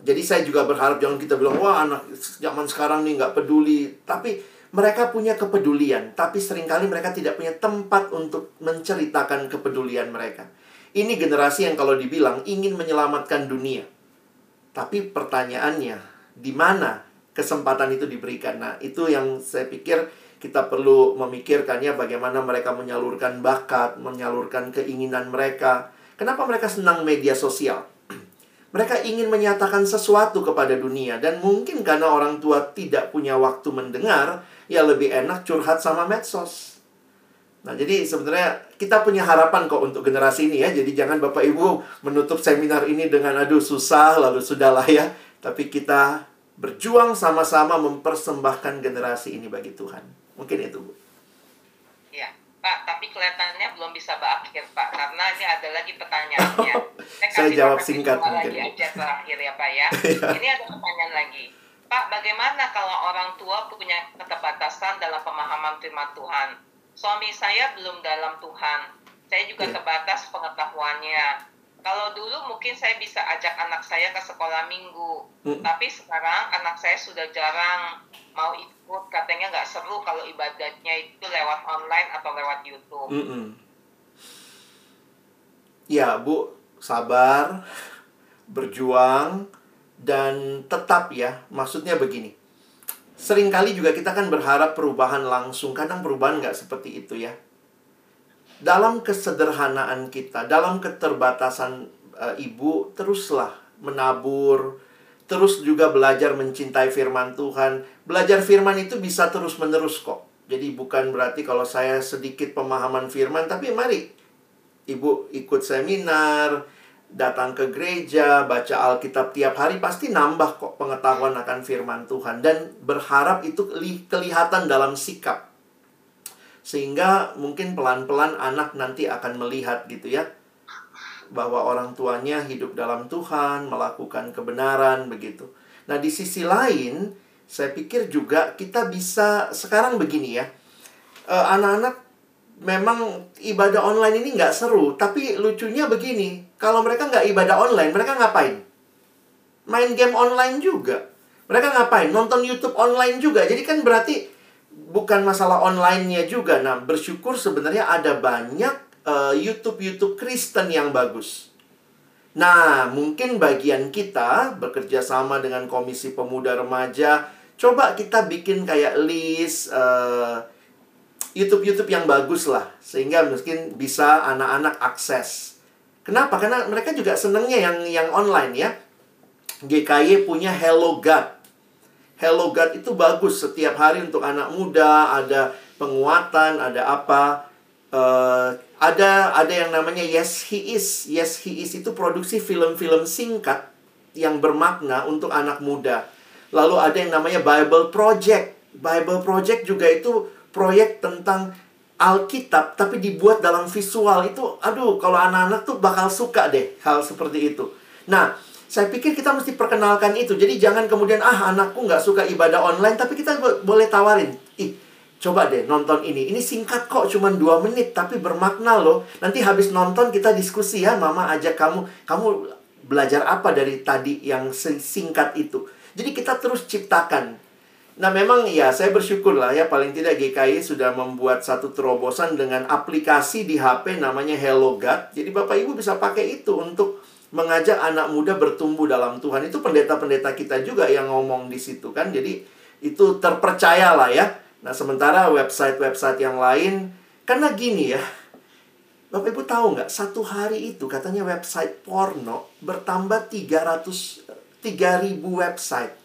jadi saya juga berharap jangan kita bilang wah anak zaman sekarang nih nggak peduli. Tapi mereka punya kepedulian, tapi sering kali mereka tidak punya tempat untuk menceritakan kepedulian mereka. Ini generasi yang kalau dibilang ingin menyelamatkan dunia. Tapi pertanyaannya, di mana kesempatan itu diberikan? Nah, itu yang saya pikir kita perlu memikirkannya bagaimana mereka menyalurkan bakat, menyalurkan keinginan mereka. Kenapa mereka senang media sosial? Mereka ingin menyatakan sesuatu kepada dunia dan mungkin karena orang tua tidak punya waktu mendengar, ya lebih enak curhat sama medsos. Nah, jadi sebenarnya kita punya harapan kok untuk generasi ini ya. Jadi jangan Bapak Ibu menutup seminar ini dengan aduh susah lalu sudahlah ya. Tapi kita berjuang sama-sama mempersembahkan generasi ini bagi Tuhan. Mungkin itu, Bu. Pak, tapi kelihatannya belum bisa berakhir, Pak, karena ini ada lagi pertanyaannya. Saya, Saya jawab singkat mungkin. Lagi aja terakhir ya, Pak ya. Iya. ini ada pertanyaan lagi. Pak, bagaimana kalau orang tua punya keterbatasan dalam pemahaman firman Tuhan? Suami saya belum dalam Tuhan. Saya juga yeah. terbatas pengetahuannya kalau dulu mungkin saya bisa ajak anak saya ke sekolah minggu, mm. tapi sekarang anak saya sudah jarang mau ikut, katanya nggak seru kalau ibadahnya itu lewat online atau lewat YouTube. Mm -mm. Ya, Bu, sabar, berjuang, dan tetap ya, maksudnya begini. Seringkali juga kita kan berharap perubahan langsung, kadang perubahan nggak seperti itu ya dalam kesederhanaan kita, dalam keterbatasan uh, ibu, teruslah menabur, terus juga belajar mencintai firman Tuhan. Belajar firman itu bisa terus-menerus kok. Jadi bukan berarti kalau saya sedikit pemahaman firman, tapi mari ibu ikut seminar, datang ke gereja, baca Alkitab tiap hari pasti nambah kok pengetahuan akan firman Tuhan dan berharap itu kelihatan dalam sikap sehingga mungkin pelan-pelan anak nanti akan melihat gitu ya bahwa orang tuanya hidup dalam Tuhan, melakukan kebenaran begitu. Nah, di sisi lain, saya pikir juga kita bisa sekarang begini ya. Eh, anak-anak memang ibadah online ini nggak seru, tapi lucunya begini, kalau mereka nggak ibadah online, mereka ngapain? Main game online juga. Mereka ngapain? Nonton YouTube online juga. Jadi kan berarti bukan masalah online-nya juga. Nah, bersyukur sebenarnya ada banyak uh, YouTube-YouTube Kristen yang bagus. Nah, mungkin bagian kita bekerja sama dengan Komisi Pemuda Remaja, coba kita bikin kayak list uh, YouTube-YouTube yang bagus lah, sehingga mungkin bisa anak-anak akses. Kenapa? Karena mereka juga senengnya yang yang online ya. GKY punya Hello God. Hello God itu bagus setiap hari untuk anak muda, ada penguatan, ada apa. Uh, ada ada yang namanya Yes He Is. Yes He Is itu produksi film-film singkat yang bermakna untuk anak muda. Lalu ada yang namanya Bible Project. Bible Project juga itu proyek tentang Alkitab tapi dibuat dalam visual itu aduh kalau anak-anak tuh bakal suka deh hal seperti itu. Nah, saya pikir kita mesti perkenalkan itu. Jadi jangan kemudian, ah anakku nggak suka ibadah online, tapi kita boleh tawarin. Ih, coba deh nonton ini. Ini singkat kok, cuma dua menit, tapi bermakna loh. Nanti habis nonton kita diskusi ya, mama ajak kamu. Kamu belajar apa dari tadi yang singkat itu. Jadi kita terus ciptakan. Nah memang ya saya bersyukur lah ya paling tidak GKI sudah membuat satu terobosan dengan aplikasi di HP namanya Hello God. Jadi Bapak Ibu bisa pakai itu untuk mengajak anak muda bertumbuh dalam Tuhan. Itu pendeta-pendeta kita juga yang ngomong di situ kan. Jadi itu terpercaya lah ya. Nah, sementara website-website yang lain karena gini ya. Bapak Ibu tahu nggak, satu hari itu katanya website porno bertambah 300 3000 website.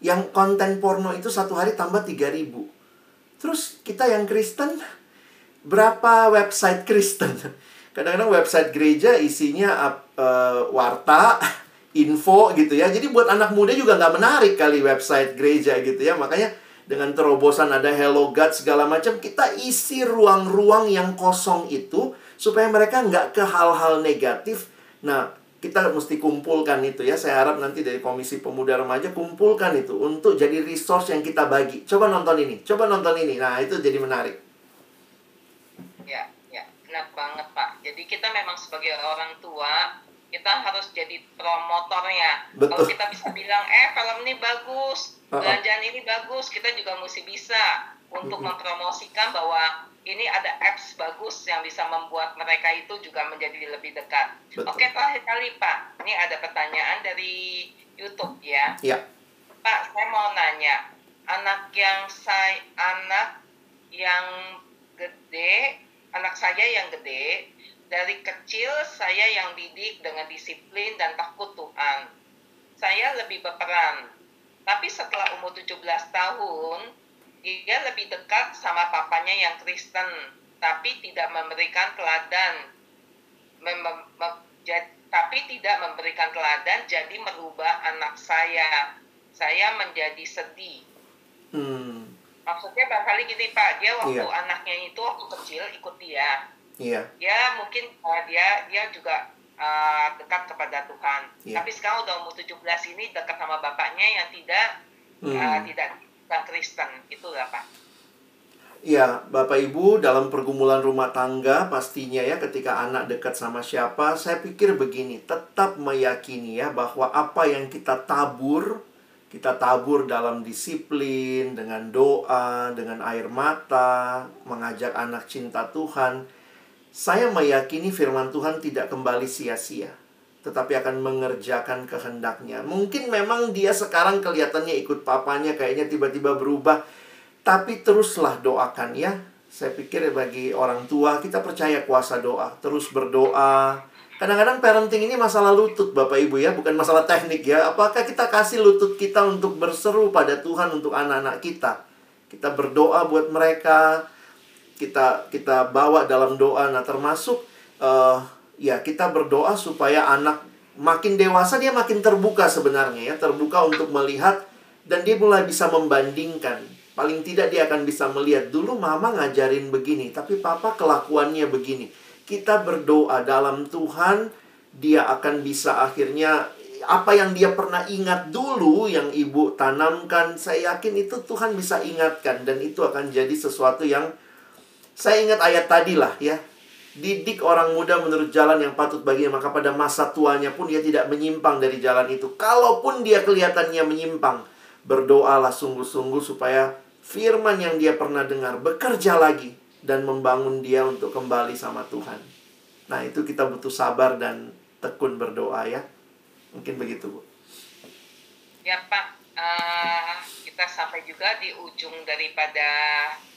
Yang konten porno itu satu hari tambah 3000. Terus kita yang Kristen berapa website Kristen? Kadang-kadang website gereja isinya uh, warta info gitu ya. Jadi buat anak muda juga nggak menarik kali website gereja gitu ya. Makanya dengan terobosan ada Hello God segala macam kita isi ruang-ruang yang kosong itu supaya mereka nggak ke hal-hal negatif. Nah kita mesti kumpulkan itu ya. Saya harap nanti dari komisi pemuda remaja kumpulkan itu untuk jadi resource yang kita bagi. Coba nonton ini coba nonton ini. Nah itu jadi menarik. Ya. benar banget Pak. Jadi kita memang sebagai orang tua kita harus jadi promotornya. Betul. Kalau kita bisa bilang, eh film ini bagus, belanjaan ini bagus, kita juga mesti bisa untuk mempromosikan bahwa ini ada apps bagus yang bisa membuat mereka itu juga menjadi lebih dekat. Betul. Oke, terakhir kali Pak, ini ada pertanyaan dari YouTube ya. Ya. Pak, saya mau nanya, anak yang saya anak yang gede, anak saya yang gede, dari kecil saya yang didik dengan disiplin dan takut Tuhan. Saya lebih berperan. Tapi setelah umur 17 tahun, dia lebih dekat sama papanya yang Kristen, tapi tidak memberikan teladan. Mem- mem- mem- tapi tidak memberikan teladan jadi merubah anak saya. Saya menjadi sedih. Hmm. Maksudnya barangkali gini Pak, dia waktu Iya. anaknya itu waktu kecil ikut dia. Iya. Ya mungkin uh, dia dia juga uh, dekat kepada Tuhan. Iya. Tapi sekarang udah umur 17 ini dekat sama bapaknya yang tidak uh, Hmm. tidak bukan Kristen. Itulah Pak. Ya, Bapak Ibu dalam pergumulan rumah tangga pastinya ya ketika anak dekat sama siapa, saya pikir begini, tetap meyakini ya bahwa apa yang kita tabur, kita tabur dalam disiplin, dengan doa, dengan air mata, mengajak anak cinta Tuhan. Saya meyakini firman Tuhan tidak kembali sia-sia, tetapi akan mengerjakan kehendaknya. Mungkin memang dia sekarang kelihatannya ikut papanya, kayaknya tiba-tiba berubah. Tapi teruslah doakan ya. Saya pikir bagi orang tua kita percaya kuasa doa, terus berdoa. Kadang-kadang parenting ini masalah lutut Bapak Ibu ya, bukan masalah teknik ya. Apakah kita kasih lutut kita untuk berseru pada Tuhan untuk anak-anak kita? Kita berdoa buat mereka, kita kita bawa dalam doa. Nah termasuk eh, ya kita berdoa supaya anak makin dewasa dia makin terbuka sebenarnya ya, terbuka untuk melihat dan dia mulai bisa membandingkan. Paling tidak dia akan bisa melihat dulu mama ngajarin begini, tapi papa kelakuannya begini. Kita berdoa dalam Tuhan, dia akan bisa akhirnya apa yang dia pernah ingat dulu yang ibu tanamkan, saya yakin itu Tuhan bisa ingatkan dan itu akan jadi sesuatu yang saya ingat ayat tadi lah ya. Didik orang muda menurut jalan yang patut baginya, maka pada masa tuanya pun dia tidak menyimpang dari jalan itu. Kalaupun dia kelihatannya menyimpang, berdoalah sungguh-sungguh supaya firman yang dia pernah dengar bekerja lagi dan membangun dia untuk kembali sama Tuhan. Nah, itu kita butuh sabar dan tekun berdoa ya. Mungkin begitu, Bu. Ya Pak, eh, kita sampai juga di ujung daripada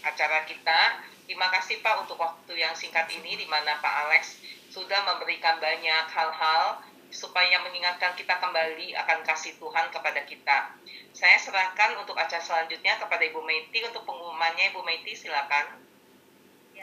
acara kita. Terima kasih Pak untuk waktu yang singkat ini di mana Pak Alex sudah memberikan banyak hal-hal supaya mengingatkan kita kembali akan kasih Tuhan kepada kita. Saya serahkan untuk acara selanjutnya kepada Ibu Meiti untuk pengumumannya. Ibu Meiti silakan.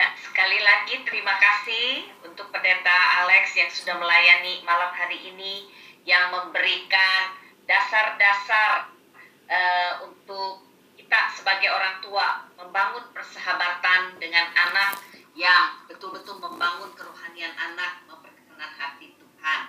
Ya, sekali lagi terima kasih untuk Pendeta Alex yang sudah melayani malam hari ini, yang memberikan dasar-dasar uh, untuk kita sebagai orang tua membangun persahabatan dengan anak yang betul-betul membangun kerohanian anak, memperkenalkan hati Tuhan.